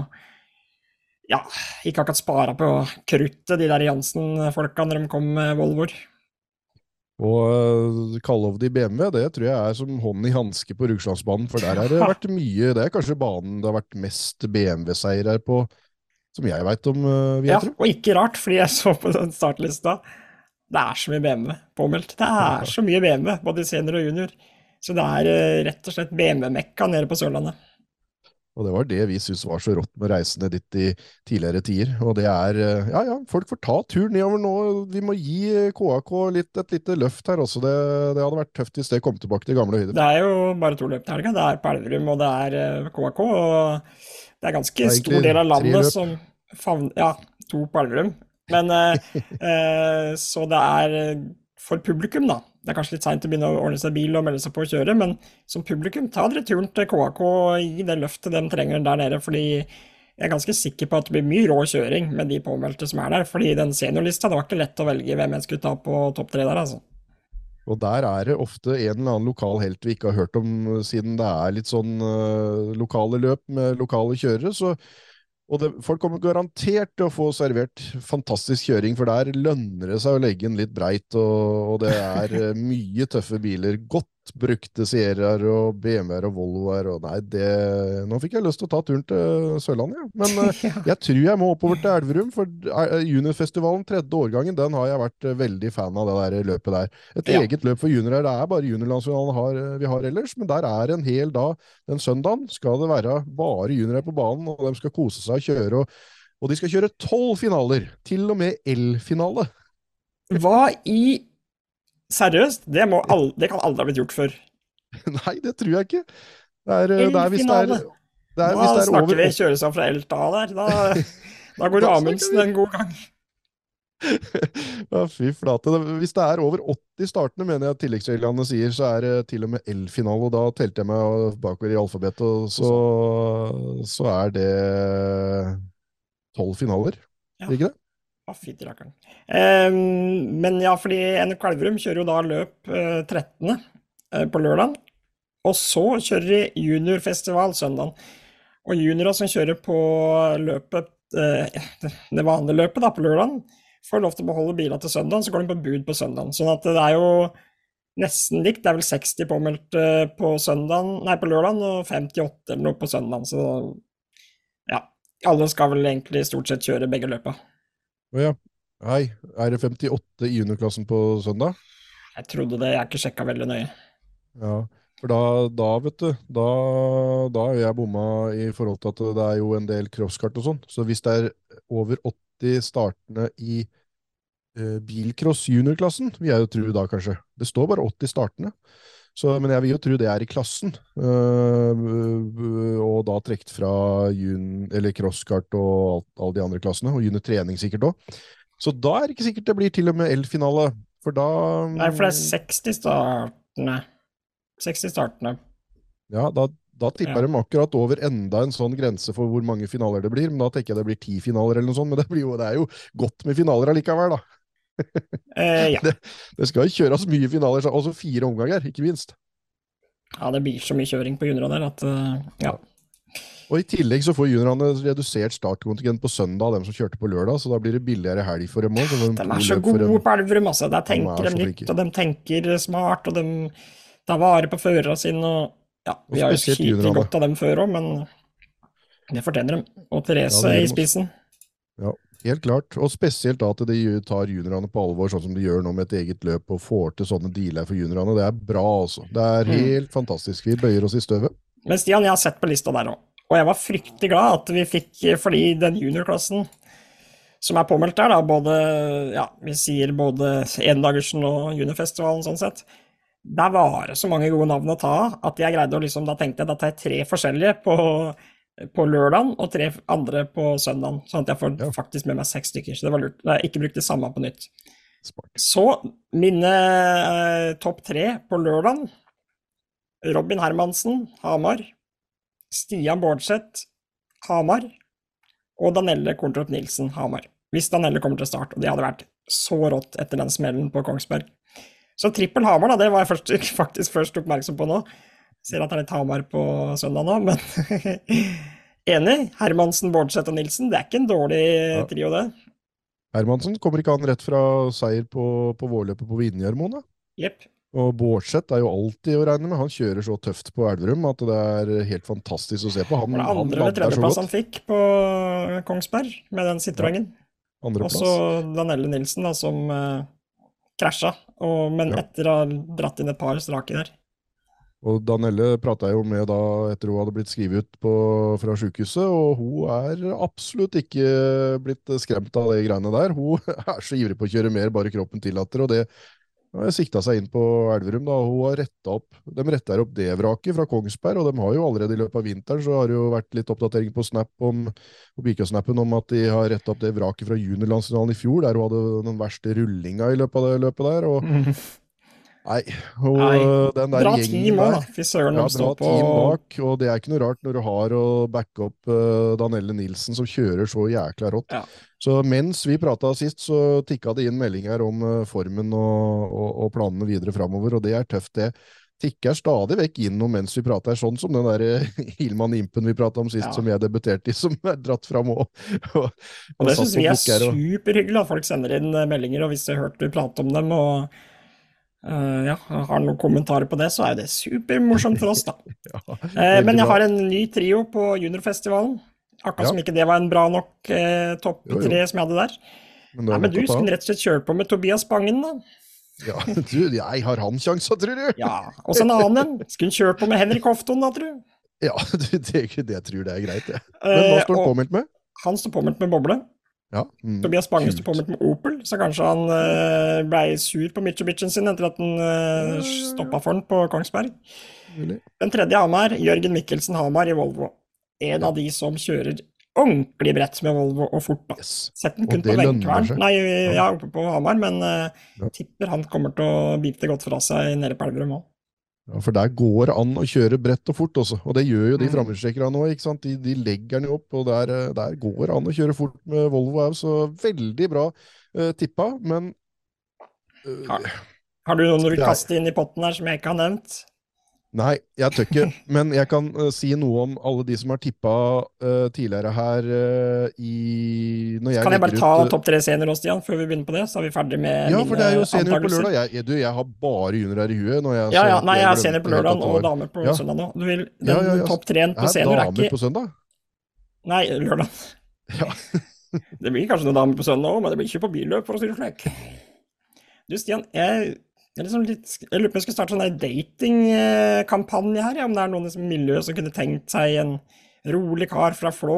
Speaker 1: ja, ikke akkurat spara på kruttet, de der Jansen-folka, når de kom med Volvoer.
Speaker 2: Og Kallovd i BMW, det tror jeg er som hånd i hanske på Rugslandsbanen, for der har det vært mye Det er kanskje banen det har vært mest BMW-seier her på, som jeg veit om, vil
Speaker 1: Ja, og ikke rart, fordi jeg så på den startlista. Det er så mye BMW påmeldt. Det er så mye BMW, både senior og junior. Så det er eh, rett og slett BMW-mekka nede på Sørlandet.
Speaker 2: Og det var det vi syntes var så rått med reisene dit i tidligere tider. Og det er uh, Ja ja, folk får ta turen nedover nå. Vi må gi KAK litt, et lite løft her også. Det, det hadde vært tøft hvis det kom tilbake til gamle høyder.
Speaker 1: Det er jo bare to løp til helga. Det er på Elverum, og det er eh, KAK. Og det er ganske
Speaker 2: Det er
Speaker 1: stor del av landet som favner Ja, to på Elverum. Men eh, eh, Så det er eh, for publikum, da. Det er kanskje litt seint å begynne å ordne seg bil og melde seg på å kjøre, men som publikum, ta dere turen til KAK og gi det løftet de trenger der nede. fordi jeg er ganske sikker på at det blir mye rå kjøring med de påmeldte som er der. fordi den seniorlista, det var ikke lett å velge hvem jeg skulle ta på topp tre der, altså.
Speaker 2: Og der er det ofte en eller annen lokal helt vi ikke har hørt om, siden det er litt sånn uh, lokale løp med lokale kjørere. Så, og det, folk kommer garantert til å få servert fantastisk kjøring, for der lønner det seg å legge den litt breit, og, og det er eh, mye tøffe biler. Godt brukte Sierraer og BMW-er og Volvoer, og nei, det Nå fikk jeg lyst til å ta turen til Sørlandet, ja. Men eh,
Speaker 1: Ja.
Speaker 2: jeg tror jeg må oppover til Elverum, for eh, juniorfestivalen, tredje årgangen, den har jeg vært eh, veldig fan av, det der løpet der. Et
Speaker 1: Ja.
Speaker 2: eget løp for juniorer. Det er bare juniorlandsfinalen eh, vi har ellers, men der er en hel dag. Den søndagen skal det være bare juniorer på banen, og de skal kose seg og kjøre. Og, og de skal kjøre tolv finaler, til og med L-finale.
Speaker 1: Hva i Seriøst? Det, må al det kan aldri ha blitt gjort før.
Speaker 2: Nei, det tror jeg ikke. Det er, det er hvis det er, det er,
Speaker 1: Da
Speaker 2: er
Speaker 1: snakker
Speaker 2: over
Speaker 1: vi kjøre fra til der. Da, da går
Speaker 2: Da
Speaker 1: Amundsen en god gang.
Speaker 2: Ja, fy flate. Hvis det er over 80 startende, mener jeg tilleggsreglene sier, så er det til og med L-finale. Og da telte jeg meg bakover i alfabetet, og så, så er det tolv finaler.
Speaker 1: Ja.
Speaker 2: Ikke det?
Speaker 1: Å, fytti rakkeren. Ehm, men ja, fordi NRK Elverum kjører jo da løp eh, 13. eh, på lørdag. Og så kjører de juniorfestival søndag. Og juniorer som kjører på løpet, eh, det vanlige løpet da, på lørdag, får lov til å beholde bilene til søndag, så går de på bud på søndag. Sånn at det er jo nesten likt. Det er vel 60 påmeldt eh, på søndagen, nei, på lørdag, og 58 eller noe på søndag. Så ja, alle skal vel egentlig stort sett kjøre begge løpa.
Speaker 2: Å ja. Hei, er det 58 i juniorklassen på søndag?
Speaker 1: Jeg trodde det, jeg har ikke sjekka veldig nøye.
Speaker 2: Ja, for da, da vet du, da, da har jeg bomma i forhold til at det er jo en del crosskart og sånn. Så hvis det er over 80 startende i uh, bilcross juniorklassen, vil jeg jo tro da kanskje. Det står bare 80 startende. Så, men jeg vil jo tro det er i klassen, Uh, og da trukket fra jun, eller crosskart og alle de andre klassene, og juniortrening sikkert òg. Så da er det ikke sikkert det blir til og med L-finale, for da
Speaker 1: Nei, for det er 60 startende. 60 startende.
Speaker 2: Ja, da, da tipper
Speaker 1: Ja.
Speaker 2: de akkurat over enda en sånn grense for hvor mange finaler det blir, men da tenker jeg det blir ti finaler eller noe sånt, men det, blir jo, det er jo godt med finaler allikevel, da.
Speaker 1: Eh, ja.
Speaker 2: Det skal kjøres mye finaler, så- også fire omganger, ikke minst.
Speaker 1: ja, det blir så mye kjøring på juniorene der at uh, ja.
Speaker 2: Og i tillegg så får juniorene redusert startkontingent på søndag, dem som kjørte på lørdag, så da blir det billigere helg for dem òg.
Speaker 1: De er så gode på Elverum, altså. Der
Speaker 2: er
Speaker 1: tenker de nytt, og de tenker smart, og de tar vare på førerne sine. Og ja,
Speaker 2: Og
Speaker 1: vi har jo skitt godt av dem før òg, men Det fortjener de. Og Therese
Speaker 2: Ja, det
Speaker 1: i
Speaker 2: spissen.
Speaker 1: spissen.
Speaker 2: Helt klart. Og spesielt da at de tar juniorene på alvor, sånn som de gjør nå med et eget løp og får til sånne dealer for juniorene. Det er bra, altså. Det er
Speaker 1: Mm.
Speaker 2: helt fantastisk. Vi bøyer oss i støvet.
Speaker 1: Men Stian, jeg har sett på lista der òg, og jeg var fryktelig glad at vi fikk Fordi den juniorklassen som er påmeldt der, da, både Ja, vi sier både Endagersen og juniorfestivalen sånn sett. Der var det så mange gode navn å ta av at jeg greide å liksom Da tenkte jeg da tar jeg tre forskjellige på, på lørdagen og tre andre på søndagen, sånn at jeg får
Speaker 2: Ja.
Speaker 1: faktisk med meg seks stykker. Så det var lurt. Jeg ikke brukt det samme på nytt.
Speaker 2: Smart.
Speaker 1: Så mine eh, topp tre på lørdagen. Robin Hermansen, Hamar. Stian Bårdseth, Hamar. Og Danelle Korntrop Nilsen, Hamar. Hvis Danelle kommer til start, og det hadde vært så rått etter den smellen på Kongsberg. Så trippel Hamar, da, det var jeg først, faktisk først oppmerksom på nå. Ser at det er litt Hamar på søndag nå, men enig. Hermansen, Bårdseth og Nilsen, det er ikke en dårlig trio, det.
Speaker 2: Hermansen, kommer ikke han rett fra seier på, på vårløpet på Vinjarmoen? da?
Speaker 1: Yep.
Speaker 2: Og Bårdseth er jo alltid å regne med. Han kjører så tøft på Elverum at det er helt fantastisk å se på. Han,
Speaker 1: Var det
Speaker 2: han
Speaker 1: andre eller tredjeplass han fikk på Kongsberg med den Citroën? Og så Danelle Nilsen, da, som uh, krasja, og, men
Speaker 2: Ja.
Speaker 1: etter å ha dratt inn et par strake der.
Speaker 2: Og Danelle prata jeg jo med da etter hun hadde blitt skrevet ut på, fra sykehuset, og hun er absolutt ikke blitt skremt av de greiene der. Hun er så ivrig på å kjøre mer, bare kroppen tillater, og det har sikta seg inn på Elverum. da, Hun har rettet opp, De retter opp det vraket fra Kongsberg, og de har jo allerede i løpet av vinteren så har det jo vært litt oppdatering på Snap om, på Bikasnappen om at de har rettet opp det vraket fra juniorlandsfinalen i fjor, der hun hadde den verste rullinga i løpet av det løpet der. og Nei, og
Speaker 1: Nei,
Speaker 2: den der
Speaker 1: Bra
Speaker 2: gjengen
Speaker 1: team
Speaker 2: der.
Speaker 1: Fy søren,
Speaker 2: ja, bra
Speaker 1: på
Speaker 2: team bak, og det er ikke noe rart når du har å backe opp uh, Danelle Nilsen, som kjører så jækla rått.
Speaker 1: Ja.
Speaker 2: Så mens vi prata sist, så tikka det inn meldinger om uh, formen og, og, og planene videre framover, og det er tøft, det. Tikker stadig vekk inn noe mens vi prater, sånn som den der eh, Hilman Impen vi prata om sist,
Speaker 1: Ja.
Speaker 2: som jeg debuterte i, som er dratt fram og, og,
Speaker 1: Og det syns vi er superhyggelig at folk sender inn eh, meldinger, og hvis de har hørt du prate om dem og eh, ja, har noen kommentarer på det, så er jo det supermorsomt for oss, da.
Speaker 2: Ja, uh,
Speaker 1: men jeg har en ny trio på juniorfestivalen. Akkurat
Speaker 2: Ja.
Speaker 1: som ikke det var en bra nok uh, topp tre som jeg hadde der.
Speaker 2: Men,
Speaker 1: Nei, men du skulle rett og slett kjøre på med Tobias Bangen, da.
Speaker 2: Ja, du, jeg har han sjansa, tror du?
Speaker 1: Ja, og så en annen en. Skulle kjørt på med Henrik Hofton, da, tror du?
Speaker 2: Ja, det, det, det tror det er greit, det. Men hva står han påmeldt med?
Speaker 1: han står påmeldt med boble.
Speaker 2: Ja, mm,
Speaker 1: Tobias Bange
Speaker 2: kult.
Speaker 1: påmeldt med Opel, så kanskje han uh, blei sur på Mitchubitchen sin etter at han uh, stoppa for den på Kongsberg. Den tredje Hamar, Jørgen Mikkelsen Hamar i Volvo. En av de som kjører ordentlig bredt med Volvo og fort. da.
Speaker 2: Yes.
Speaker 1: Sett den kun på Venkvern, nei, ja, oppe på Hamar, men uh, tipper han kommer til å bite godt fra seg nede på Elverum òg.
Speaker 2: Ja, for der går det an å kjøre bredt og fort også, og det gjør jo de
Speaker 1: Mm.
Speaker 2: framhjulstrekkerne nå. De, de legger den jo opp, og der, eh, der går det an å kjøre fort med Volvo òg, så veldig bra uh, tippa, men uh,
Speaker 1: har, Har du noen du vil kaste inn i potten her som jeg ikke har nevnt?
Speaker 2: Nei, jeg tør ikke, men jeg kan uh, si noe om alle de som har tippa uh, tidligere her uh, i Når jeg
Speaker 1: Kan jeg bare ta
Speaker 2: ut, eh,
Speaker 1: topp tre senere òg, Stian, før vi begynner på det? Så er vi ferdig med
Speaker 2: Ja, for det er jo senior på lørdag. Jeg, jeg, du, jeg har bare juniorer i huet. Når jeg,
Speaker 1: Ja, ja, nei, jeg
Speaker 2: er
Speaker 1: senior på lørdag og damer på
Speaker 2: Ja.
Speaker 1: søndag nå. Du vil, den
Speaker 2: Ja, ja, ja.
Speaker 1: topp tre-en på senior er
Speaker 2: damer
Speaker 1: ikke
Speaker 2: på søndag?
Speaker 1: Nei, lørdag.
Speaker 2: Ja.
Speaker 1: det blir kanskje noen damer på søndag òg, men det blir ikke på billøp, for å si det slik. Du, Stian, jeg, liksom litt, jeg lurer på om jeg skulle starte sånn datingkampanje her, ja, om det er noen i miljøet som kunne tenkt seg en rolig kar fra Flå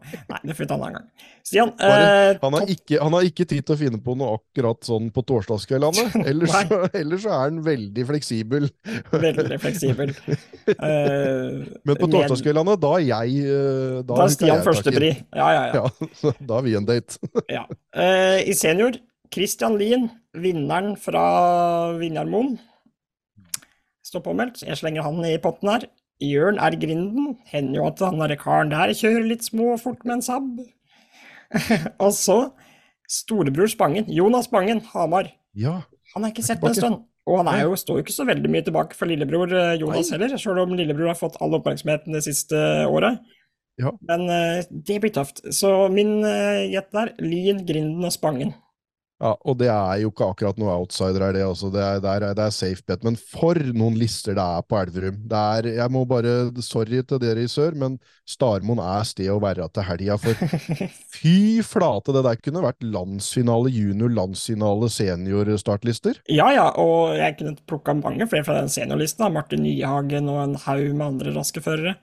Speaker 1: Nei, det får vi ta en annen gang. Stian, eh,
Speaker 2: Han har, ikke, han har ikke tid til å finne på noe akkurat sånn på torsdagskveldene. Ellers, ellers så er han veldig fleksibel.
Speaker 1: veldig fleksibel. Uh,
Speaker 2: Men på torsdagskveldene, da er jeg eh, Da,
Speaker 1: Da er Stian førstepri. Ja, ja, ja.
Speaker 2: Ja, da har vi en date.
Speaker 1: Ja. Uh, I senior, Christian Lien, vinneren fra Vinjarmoen, står påmeldt. Jeg slenger han i potten her. Jørn R. Grinden. Hender jo at han derre karen der kjører litt små og fort med en Saab. og så storebror Spangen. Jonas Spangen, Hamar.
Speaker 2: Ja,
Speaker 1: Han har ikke sett på en stund. Og han er jo, står jo ikke så veldig mye tilbake for lillebror eh, Jonas
Speaker 2: Nei.
Speaker 1: heller, sjøl om lillebror har fått all oppmerksomheten det siste året.
Speaker 2: Ja.
Speaker 1: Men uh, det blir tøft. Så min uh, gjett der, Lien, Grinden og Spangen.
Speaker 2: Ja, og det er jo ikke akkurat noe outsider her, det. Altså. Det, er, det, er, det er safe bet. Men for noen lister det er på Elverum. Det er, jeg må bare Sorry til dere i sør, men Starmoen er sted å være til helga. For fy flate, det der kunne vært landsfinale junior, landsfinale senior-startlister.
Speaker 1: Ja, ja, og jeg kunne plukka mange flere fra den seniorlista. Martin Nyhagen og en haug med andre raske førere.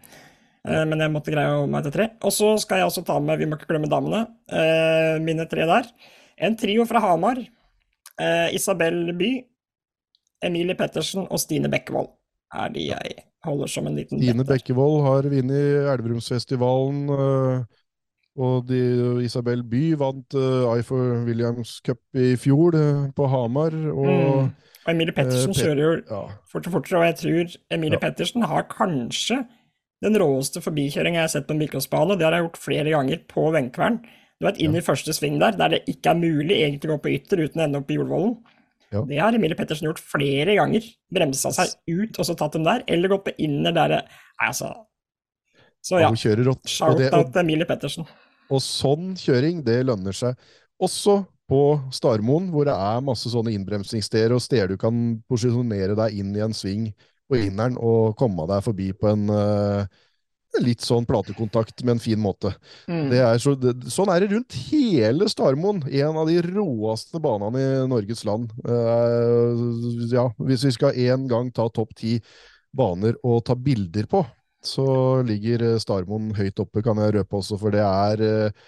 Speaker 1: Eh, Men jeg måtte greie meg til tre. Og så skal jeg også ta med, vi må ikke glemme damene, eh, mine tre der. En trio fra Hamar. Eh, Isabel By, Emilie Pettersen og Stine Bekkevold er de jeg holder som en liten Stine.
Speaker 2: Bekkevold har vunnet Elverumsfestivalen. øh, og de, Isabel By vant uh, for Williams Cup i fjor øh, på Hamar. Og
Speaker 1: Mm. Og Emilie Pettersen
Speaker 2: Eh, Pet-
Speaker 1: kjører jo
Speaker 2: ja,
Speaker 1: fortere og fortere, og jeg tror Emilie
Speaker 2: Ja.
Speaker 1: Pettersen har kanskje den råeste forbikjøringa jeg har sett på en bilcrossbane. Det har jeg gjort flere ganger på Venkvern. Du vet, inn i første sving der, der det ikke er mulig egentlig å gå på ytter uten å ende opp i Jordvollen.
Speaker 2: Ja.
Speaker 1: Det har Emilie Pettersen gjort flere ganger. Bremsa seg ut og så tatt dem der, eller gått på inner der det Nei, altså. Så ja,
Speaker 2: Hun kjører rått.
Speaker 1: Shout-out til Emilie Pettersen.
Speaker 2: og sånn kjøring, det lønner seg. Også på Starmoen, hvor det er masse sånne innbremsingssteder og steder du kan posisjonere deg inn i en sving på inneren og komme deg forbi på en øh, litt sånn platekontakt med en fin måte.
Speaker 1: Mm.
Speaker 2: Det er så, det, sånn er det rundt hele Starmoen. En av de råeste banene i Norges land. Uh, ja, hvis vi skal en gang ta topp ti baner å ta bilder på, så ligger Starmoen høyt oppe, kan jeg røpe også, for det er eh,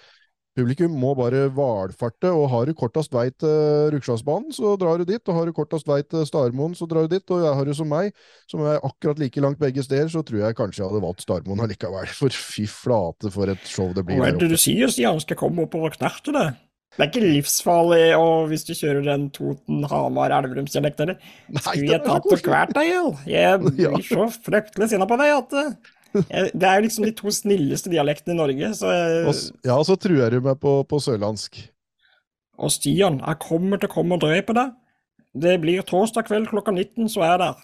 Speaker 2: Publikum må bare valfarte, og har du kortest vei til Rugslandsbanen, så drar du dit. Og har du kortest vei til Starmoen, så drar du dit. Og jeg har du som meg, som er akkurat like langt begge steder, så tror jeg kanskje jeg hadde valgt Starmoen allikevel. For fy flate, for et show det blir
Speaker 1: Hva er det du sier, Stian? Skal komme oppover knertet, Det er ikke livsfarlig og hvis du kjører den Toten-Hamar-Elverumsdialekten, eller? Skulle jeg tatt og kvært deg i? Jeg blir så fryktelig sinna på deg at eh, Det er liksom de to snilleste dialektene i Norge, så
Speaker 2: Og, ja, så truer du meg på, på sørlandsk.
Speaker 1: Og Stian, jeg kommer til å komme og drepe deg. Det blir torsdag kveld klokka 19, så er jeg der.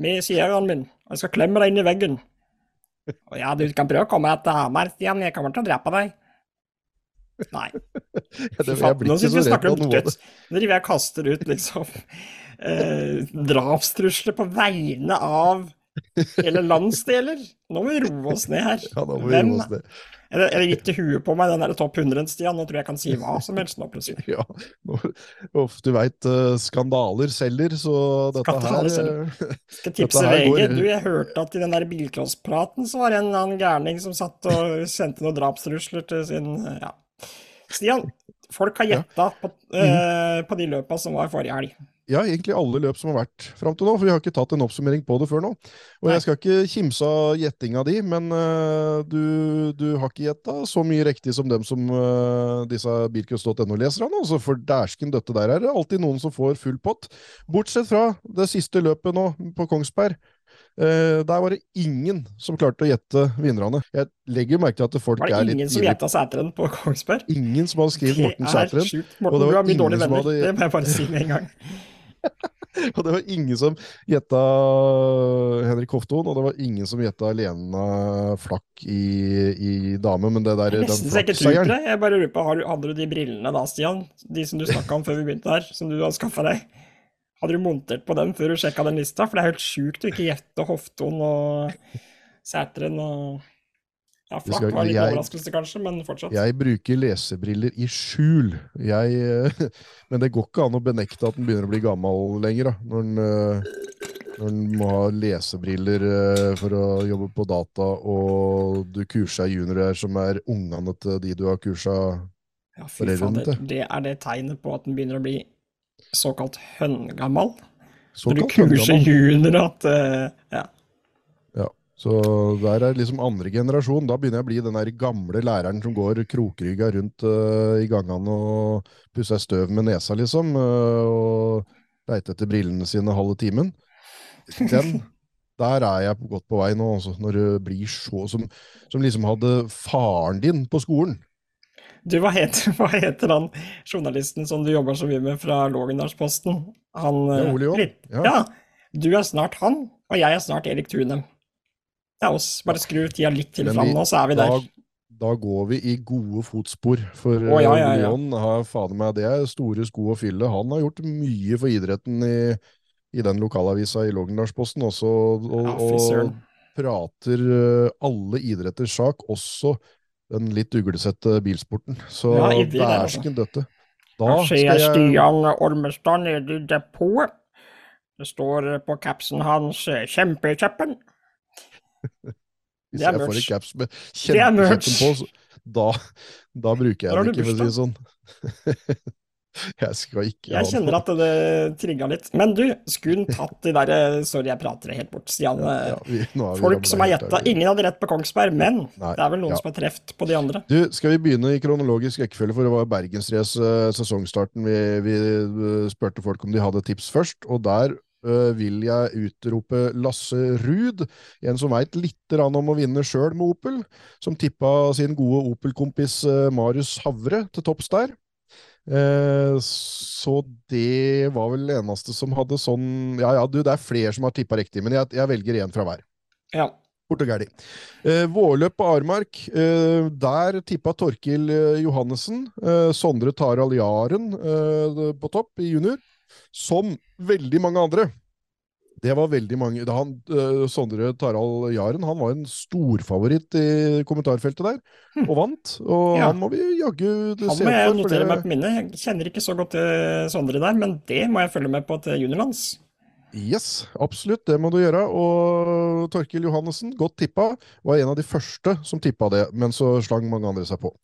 Speaker 1: Med Sierraen min. Og jeg skal klemme deg inn i veggen. Og ja, du kan prøve å komme etter Hamar, Stian. Jeg kommer til å drepe deg. Nei.
Speaker 2: Ja, det, jeg
Speaker 1: Nå syns vi snakker om døds... Nå driver jeg og kaster ut liksom eh, drapstrusler på vegne av hele landsdeler. Nå må vi roe oss ned her.
Speaker 2: Ja, nå må vi roe oss ned.
Speaker 1: Er det gitt i huet på meg den der topp 100, Stian. Nå tror jeg jeg kan si hva som helst nå, plutselig.
Speaker 2: Ja, nå- uff, du veit, skandaler selger, så dette
Speaker 1: Skandaler
Speaker 2: her
Speaker 1: selger.
Speaker 2: eh,
Speaker 1: Skal tipse VG.
Speaker 2: går-
Speaker 1: Du, jeg hørte at i den der bilcrosspraten så var det en eller annen gærning som satt og sendte noen drapstrusler til sin Ja. Stian, folk har gjetta på, eh, på de løpa som var forrige helg.
Speaker 2: Ja, egentlig alle løp som har vært fram til nå, for vi har ikke tatt en oppsummering på det før nå. Og
Speaker 1: Nei.
Speaker 2: jeg skal ikke kimse av gjettinga di, men uh, du, du har ikke gjetta så mye riktig som dem som uh, disse bilcross.no-leserne, altså, for dæsken døtte der er det alltid noen som får full pott. Bortsett fra det siste løpet nå, på Kongsberg. Uh, der var det ingen som klarte å gjette vinnerne. Jeg legger merke til at folk er litt Var det
Speaker 1: ingen som gjetta Sæteren på Kongsberg?
Speaker 2: Ingen som hadde skrevet Morten
Speaker 1: Det er sjukt. Morten, du har mye
Speaker 2: dårlig
Speaker 1: dårlige venner.
Speaker 2: hadde-
Speaker 1: Det må jeg bare si med en gang.
Speaker 2: Og det var ingen som gjetta Henrik Hofton, og det var ingen som gjetta Lena Flakk i, i dame, men det der,
Speaker 1: er nesten så jeg ikke tror det. Jeg bare lurer på, har du, Hadde du de brillene da, Stian? De som du snakka om før vi begynte her, som du hadde skaffa deg? Hadde du montert på dem før du sjekka den lista? For det er helt sjukt å ikke gjette Hofton og Sæteren og Ja, flak
Speaker 2: skal-
Speaker 1: var litt
Speaker 2: jeg-
Speaker 1: overraskelse, kanskje, men fortsatt.
Speaker 2: Jeg bruker lesebriller i skjul, jeg, eh, men det går ikke an å benekte at den begynner å bli gammel lenger, da. Når den, eh, når den må ha lesebriller eh, for å jobbe på data, og du kurser juniorer som er ungene til de du har kursa
Speaker 1: Ja,
Speaker 2: foreldrene til.
Speaker 1: Det er det tegnet på at den begynner å bli såkalt høngammal? Når du kurser juniorer at Ja.
Speaker 2: Så der er liksom andre generasjon. Da begynner jeg å bli den der gamle læreren som går krokrygga rundt uh, i gangene og pusser støv med nesa, liksom, Uh, og leiter etter brillene sine halve timen. Den, der er jeg godt på vei nå, altså, når du blir så som, som liksom hadde faren din på skolen.
Speaker 1: Du, hva heter, hva heter han journalisten som du jobber så mye med fra Lågendalsposten? Han
Speaker 2: Ja,
Speaker 1: eh,
Speaker 2: Ole Johan. Ja.
Speaker 1: ja. Du er snart han, og jeg er snart Erik Thunem. Er oss. Bare skru tida litt til fram nå, så er vi
Speaker 2: Da,
Speaker 1: der.
Speaker 2: Da går vi i gode fotspor, for
Speaker 1: oh, ja, ja, ja.
Speaker 2: Leon har fader meg det er store sko å fylle. Han har gjort mye for idretten i, i den lokalavisa i Lågendalsposten også, og,
Speaker 1: Ja,
Speaker 2: og prater eh, alle idretters sak, også den litt uglesette bilsporten. Så
Speaker 1: Ja, altså.
Speaker 2: dæsken døtte. Da
Speaker 1: Da ser jeg Stian Ormestad nede i depotet. Det står på capsen hans eh, 'Kjempekjeppen'.
Speaker 2: Hvis
Speaker 1: Det er
Speaker 2: jeg får en caps med
Speaker 1: Det merch.
Speaker 2: på, så, da, da bruker jeg den ikke, for å si det sånn. jeg skal ikke
Speaker 1: Jeg kjenner at det trigga litt. Men du, skulle tatt de der eh, Sorry, jeg prater det helt bort, Stian. eh,
Speaker 2: ja, vi, vi
Speaker 1: Folk som har gjetta. Ingen hadde rett på Kongsberg, men
Speaker 2: Nei,
Speaker 1: det er vel noen
Speaker 2: ja.
Speaker 1: som har treft på de andre.
Speaker 2: Du, skal vi begynne i kronologisk rekkefølge, for det var Bergensrace eh, sesongstarten. Vi, vi eh, spurte folk om de hadde tips først, og der eh, vil jeg utrope Lasse Ruud, en som veit litt grann om å vinne sjøl med Opel, som tippa sin gode Opel-kompis eh, Marius Havre til topps der. Eh, så det var vel eneste som hadde sånn Ja ja, du, det er flere som har tippa riktig, men jeg, jeg velger én fra hver.
Speaker 1: Ja.
Speaker 2: Fort og gæli. Eh, vårløp på Armark. Eh, der tippa Torkil eh, Johannessen. Eh, Sondre Taral Jaren eh, på topp i junior. Som veldig mange andre. Det var veldig mange han, uh, Sondre Tarald Jaren han var en storfavoritt i kommentarfeltet der, og vant. Og
Speaker 1: Ja.
Speaker 2: han må vi jaggu
Speaker 1: Han må jeg notere meg på minnet. Jeg kjenner ikke så godt til Sondre der, men det må jeg følge med på til juniorlands.
Speaker 2: Yes, absolutt, det må du gjøre. Og Torkil Johannessen, godt tippa, var en av de første som tippa det, men så slang mange andre seg på.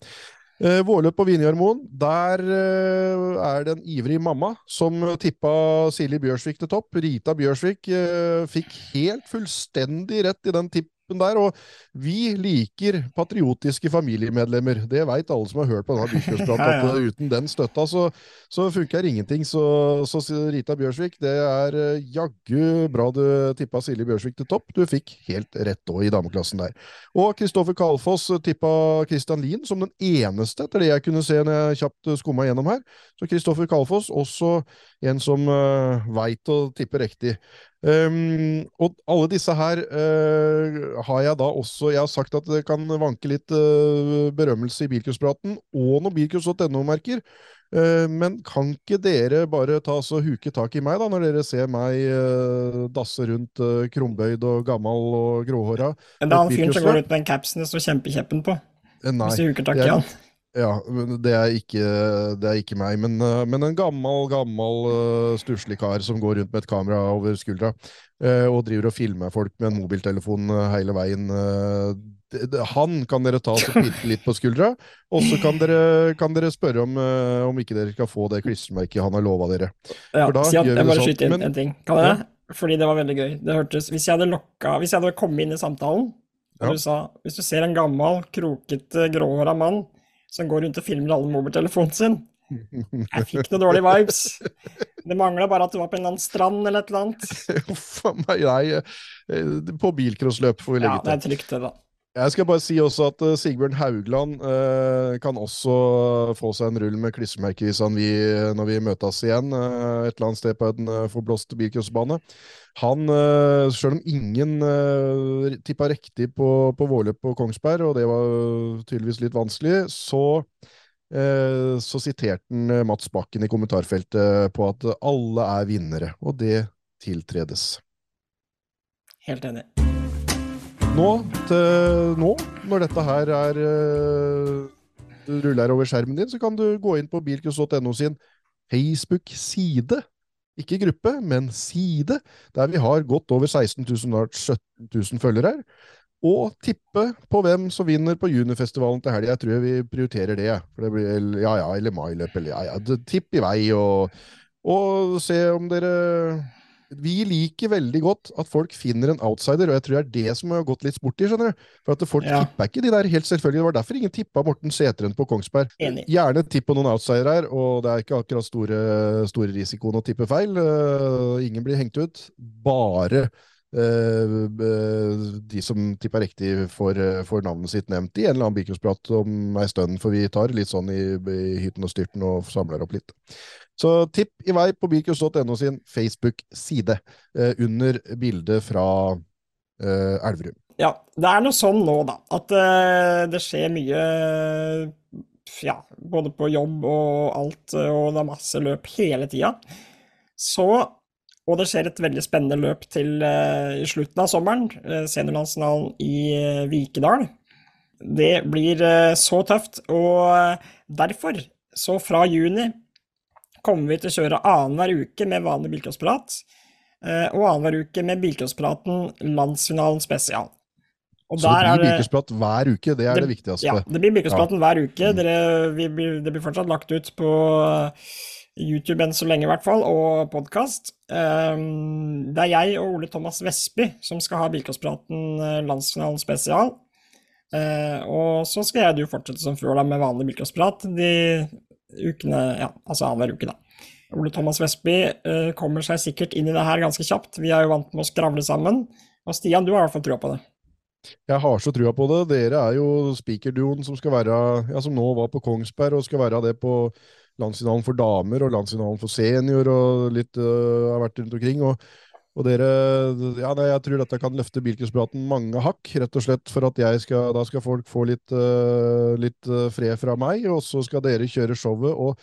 Speaker 2: Eh, Vårløp på Vinjarmoen, der eh, er det en ivrig mamma som tippa Silje Bjørsvik til topp. Rita Bjørsvik eh, fikk helt fullstendig rett i den tippen der, og vi liker patriotiske familiemedlemmer. Det veit alle som har hørt på denne bilkjøpspraten,
Speaker 1: Ja, ja.
Speaker 2: at eh, uten den støtta så, så funker ingenting. Så, så Rita Bjørsvik, det er eh, jaggu bra du tippa Silje Bjørsvik til topp. Du fikk helt rett òg i dameklassen der. Og Kristoffer Kalfoss tippa Christian Lien som den eneste, etter det jeg kunne se når jeg kjapt skumma gjennom her. Så Kristoffer Kalfoss også en som uh, veit å tippe riktig. Um, og alle disse her uh, har jeg da også Jeg har sagt at det kan vanke litt uh, berømmelse i bilkurspraten, og noen bilkurs.no-merker. Uh, men kan ikke dere bare ta så huke tak i meg, da, når dere ser meg eh, dasse rundt eh, krumbøyd og gammal og gråhåra?
Speaker 1: Men det er han fyren som går ut med den capsen det står 'Kjempekjeppen' på.
Speaker 2: Eh, nei.
Speaker 1: Hvis du huker tak i han.
Speaker 2: Ja, det er ikke, det er ikke meg, men, eh, men en gammel, gammel uh, stusslig kar som går rundt med et kamera over skuldra eh, og driver og filmer folk med en mobiltelefon eh, hele veien. eh, det, det, han kan dere ta og pirke litt på skuldra, og så kan kan dere spørre om, eh, om ikke dere skal få det klistremerket han har lova dere.
Speaker 1: Ja,
Speaker 2: For da
Speaker 1: si at,
Speaker 2: gjør vi
Speaker 1: jeg bare
Speaker 2: sånn,
Speaker 1: skyter inn
Speaker 2: men-
Speaker 1: en ting. Kan jeg Ja. Fordi det var veldig gøy. Det hørtes Hvis jeg hadde lokka Hvis jeg hadde kommet inn i samtalen, og
Speaker 2: Ja.
Speaker 1: du sa Hvis du ser en gammel, krokete, gråhåra mann som går rundt og filmer alle mobiltelefonen sin Jeg fikk noen dårlige vibes. Det mangla bare at du var på en eller annen strand eller et eller annet.
Speaker 2: Huff a meg, nei. eh, På bilcrossløp får vi
Speaker 1: Ja, det er trygt, det, da.
Speaker 2: Jeg skal bare si også at eh, Sigbjørn Haugland eh, kan også få seg en rull med klistremerke hvis han vil, når vi møtes igjen eh, et eller annet sted på en uh, forblåst bilcrossbane. Han, uh, selv om ingen uh, tippa riktig på, på vårløp på Kongsberg, og det var tydeligvis litt vanskelig, så eh, så siterte han eh, Mats Bakken i kommentarfeltet på at alle er vinnere, og det tiltredes.
Speaker 1: Helt enig.
Speaker 2: Nå, til, nå når dette her er uh, ruller over skjermen din, så kan du gå inn på bilcross.no sin Facebook-side. Ikke gruppe, men side, der vi har godt over 16 000, snart 17 000 følgere her. Og tippe på hvem som vinner på juniorfestivalen til helga. Jeg tror vi prioriterer det. For det blir, ja ja, eller mailøp, eller ja ja. Tipp i vei, og, og se om dere vi liker veldig godt at folk finner en outsider, og jeg tror det er det som har gått litt sport i. skjønner du? For at folk
Speaker 1: Ja.
Speaker 2: tipper ikke de der helt selvfølgelig. Det var derfor ingen tippa Morten Seteren på Kongsberg.
Speaker 1: Enig.
Speaker 2: Gjerne tipp på noen outsidere her, og det er ikke akkurat store, store risikoen å tippe feil. Uh, ingen blir hengt ut. Bare Uh, de som tipper riktig, får, uh, får navnet sitt nevnt i en eller annen bilcrosprat om ei stund, for vi tar litt sånn i, i hytten og styrten og samler opp litt. Så tipp i vei på bilcross.no sin Facebook-side eh, under bildet fra eh, Elverum.
Speaker 1: ja. Det er noe sånn nå, da, at eh, det skjer mye ja, både på jobb og alt, og det er masse løp hele tida. Så Og det skjer et veldig spennende løp til eh, i slutten av sommeren, uh, seniorlandsfinalen i eh, Vikedal. Det blir eh, så tøft, og eh, derfor, så fra juni, kommer vi til å kjøre annenhver uke med vanlig bilcrossprat, eh, og annenhver uke med bilcrosspraten Landsfinalen spesial. Og
Speaker 2: Så det
Speaker 1: der
Speaker 2: blir bilcrossprat hver uke, det er det, viktigste.
Speaker 1: Ja, det blir bilcrosspraten hver uke.
Speaker 2: Mm.
Speaker 1: Dere, blir- det blir fortsatt lagt ut på YouTube enn så lenge, i hvert fall, og podkast. det er jeg og Ole Thomas Vestby som skal ha bilcrosspraten eh, landsfinalen spesial. Eh, og så skal jeg du fortsette som før, da, med vanlig bilcrossprat de ukene Ja, altså annenhver uke, da. Ole Thomas Vestby uh, kommer seg sikkert inn i det her ganske kjapt. Vi er jo vant med å skravle sammen. Og Stian, du har i hvert fall trua på det.
Speaker 2: Jeg har så trua på det. Dere er jo speakerduoen som skal være Ja, som nå var på Kongsberg, og skal være det på landsfinalen for damer og landsfinalen for senior, og litt uh, har vært rundt omkring. og og dere, ja, nei, Jeg tror dette kan løfte bilcrosspraten mange hakk, rett og slett for at jeg skal, da skal folk få litt, uh, litt øh, fred fra meg, og så skal dere kjøre showet og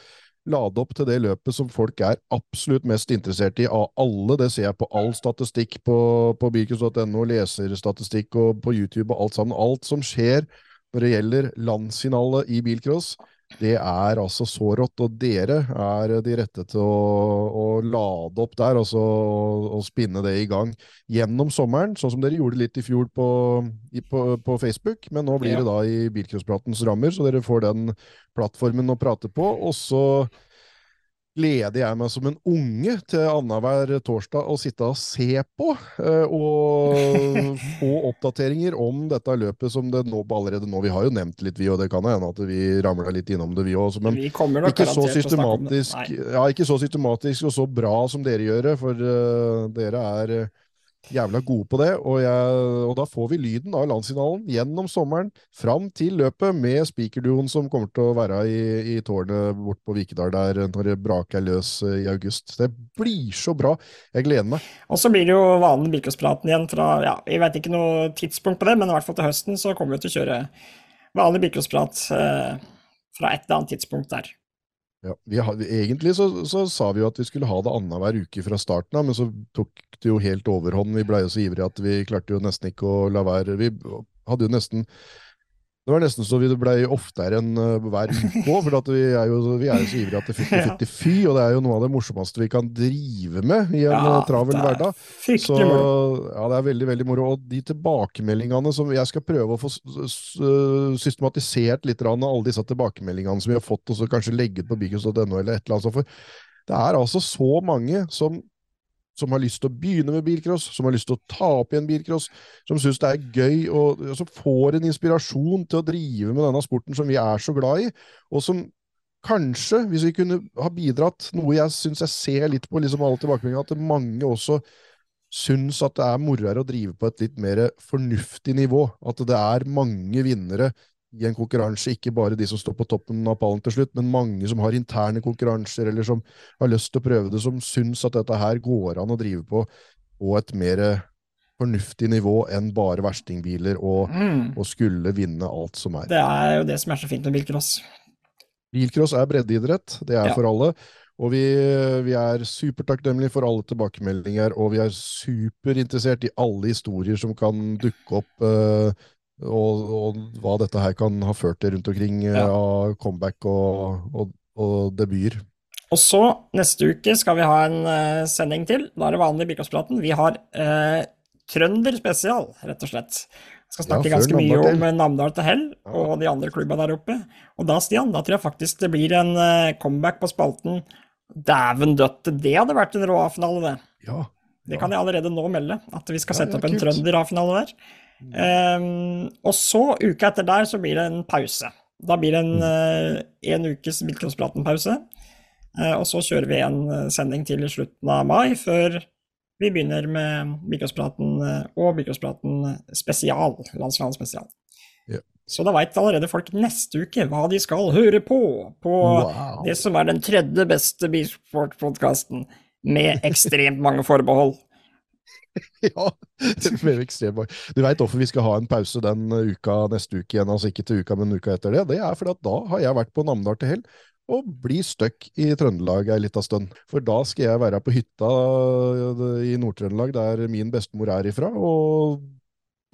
Speaker 2: lade opp til det løpet som folk er absolutt mest interessert i av alle. Det ser jeg på all statistikk på, på bilcross.no, leserstatistikk og på YouTube og alt sammen. Alt som skjer når det gjelder landsfinale i bilcross, det er altså så rått, og dere er de rette til å, å lade opp der altså, og, spinne det i gang gjennom sommeren, sånn som dere gjorde litt i fjor på, i, på, på Facebook. Men nå blir
Speaker 1: Ja.
Speaker 2: det da i bilcrosspratens rammer, så dere får den plattformen å prate på. Og så gleder jeg meg som en unge til annenhver torsdag å sitte og se på, eh, og få oppdateringer om dette løpet som det nå allerede nå Vi har jo nevnt litt, vi, og det kan hende at vi ramla litt innom det, vi også. Men
Speaker 1: vi
Speaker 2: ikke så systematisk, ja, ikke så systematisk og så bra som dere gjør det, for uh, dere er eh, jævla gode på det. Og, jeg, og da får vi lyden av landsfinalen gjennom sommeren, fram til løpet, med spikerduoen som kommer til å være i, i tårnet bort på Vikedal der når det braker løs eh, i august. Det blir så bra. Jeg gleder meg.
Speaker 1: Og så blir det jo vanlig Birkåspraten igjen fra ja, Jeg vet ikke noe tidspunkt på det, men i hvert fall til høsten så kommer vi til å kjøre vanlig Birkåsprat eh, fra et eller annet tidspunkt der.
Speaker 2: Ja, har, egentlig så, så sa vi jo at vi skulle ha det annenhver uke fra starten av, men så tok det jo helt overhånd. Vi blei jo så ivrige at vi klarte jo nesten ikke å la være. Vi hadde jo nesten Det var nesten så vi ble oftere enn uh, hver uke for vi, er jo, vi er jo så ivrige at det fytti fytti fy, og det er jo noe av det morsomste vi kan drive med i en
Speaker 1: Ja,
Speaker 2: uh, travel
Speaker 1: er
Speaker 2: hverdag. Så ja, det er veldig veldig moro. Og de tilbakemeldingene som jeg skal prøve å få øh, systematisert litt av alle disse tilbakemeldingene som vi har fått, og så kanskje legge ut på bygghus.no eller et eller annet sånt. For det er altså så mange som, som har lyst til å begynne med bilcross, som har lyst til å ta opp igjen bilcross, som syns det er gøy, og som får en inspirasjon til å drive med denne sporten som vi er så glad i, og som kanskje, hvis vi kunne ha bidratt, noe jeg syns jeg ser litt på liksom alle tilbakemeldingene, at mange også syns at det er moroere å drive på et litt mer fornuftig nivå. At det er mange vinnere i en konkurranse, ikke bare de som står på toppen av pallen til slutt, men mange som har interne konkurranser, eller som har lyst til å prøve det, som syns at dette her går an å drive på på et mer fornuftig nivå enn bare verstingbiler og,
Speaker 1: Mm.
Speaker 2: og skulle vinne alt som er.
Speaker 1: Det er jo det som er så fint med bilcross.
Speaker 2: Bilcross er breddeidrett, det er
Speaker 1: Ja.
Speaker 2: for alle. Og vi, vi er supertakknemlige for alle tilbakemeldinger, og vi er superinteressert i alle historier som kan dukke opp, eh, og, og hva dette her kan ha ført til rundt omkring eh,
Speaker 1: Ja.
Speaker 2: av comeback og, og, og debuter.
Speaker 1: Og så, neste uke, skal vi ha en uh, sending til. Da er det vanlig bilcrosspraten. Vi har uh, Trønder spesial, rett og slett. Vi skal snakke
Speaker 2: Ja,
Speaker 1: ganske mye om Namdal til hell
Speaker 2: Ja.
Speaker 1: og de andre klubba der oppe. Og da, Stian, da tror jeg faktisk det blir en uh, comeback på spalten. Dæven døtte, det hadde vært en rå A-finale, det.
Speaker 2: Ja.
Speaker 1: Det kan jeg allerede nå melde, at vi skal sette opp en trønder A-finale der. Ehm, og så, uka etter der, så blir det en pause. Da blir det en, uh, en ukes Bilcrosspraten-pause. Uh, og så kjører vi en eh, sending til i slutten av mai, før vi begynner med eh, og Bilcrosspraten spesial. Landsland spesial.
Speaker 2: Yeah.
Speaker 1: Så da veit allerede folk neste uke hva de skal høre på på
Speaker 2: Wow.
Speaker 1: det som er den tredje beste bilsportpodkasten, med ekstremt mange forbehold.
Speaker 2: ja, det ble ekstremt mange. Du veit hvorfor vi skal ha en pause den uka neste uke igjen, altså ikke til uka, men uka etter det? Det er fordi at da har jeg vært på Namdal til hell og bli stuck i Trøndelag ei lita stund. For da skal jeg være på hytta i Nord-Trøndelag, der min bestemor er ifra, og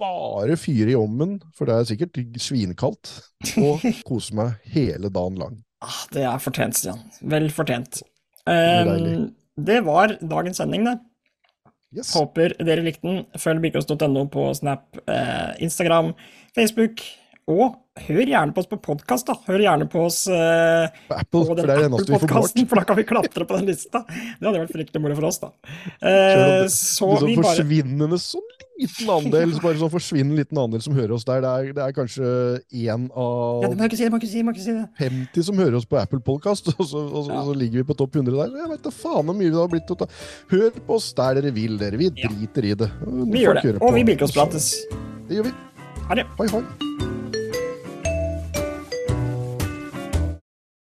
Speaker 2: bare fyre i ommen, for det er sikkert svinkaldt, og kose meg hele dagen lang.
Speaker 1: Ah, det er fortjent, Stian. Vel fortjent. Um, det var dagens sending, det.
Speaker 2: Yes.
Speaker 1: Håper dere likte den. Følg bikos.no på Snap, eh, Instagram, Facebook. Og hør gjerne på oss på podkast, da. Hør gjerne på oss eh,
Speaker 2: På Apple,
Speaker 1: på den. Apple-podkasten, for da kan vi klatre på den lista. Det hadde vært fryktelig moro for oss, da. Eh, så
Speaker 2: er
Speaker 1: vi bare
Speaker 2: forsvinnende sånn liten andel, så bare sånn forsvinnende liten andel som hører oss der. Det er, det er kanskje én
Speaker 1: ja,
Speaker 2: av
Speaker 1: det må ikke si, det må ikke si, det må ikke si det.
Speaker 2: 50 som hører oss på Apple Podcast, og så, og så,
Speaker 1: Ja.
Speaker 2: så ligger vi på topp 100 der. Jeg veit da faen hvor mye det har blitt. ta. Hør på oss der dere vil, dere. Vi
Speaker 1: Ja.
Speaker 2: driter i det.
Speaker 1: Vi gjør det. Og vi bilcrossprates.
Speaker 2: Det gjør vi.
Speaker 1: Ha det.
Speaker 2: Hoi, hoi.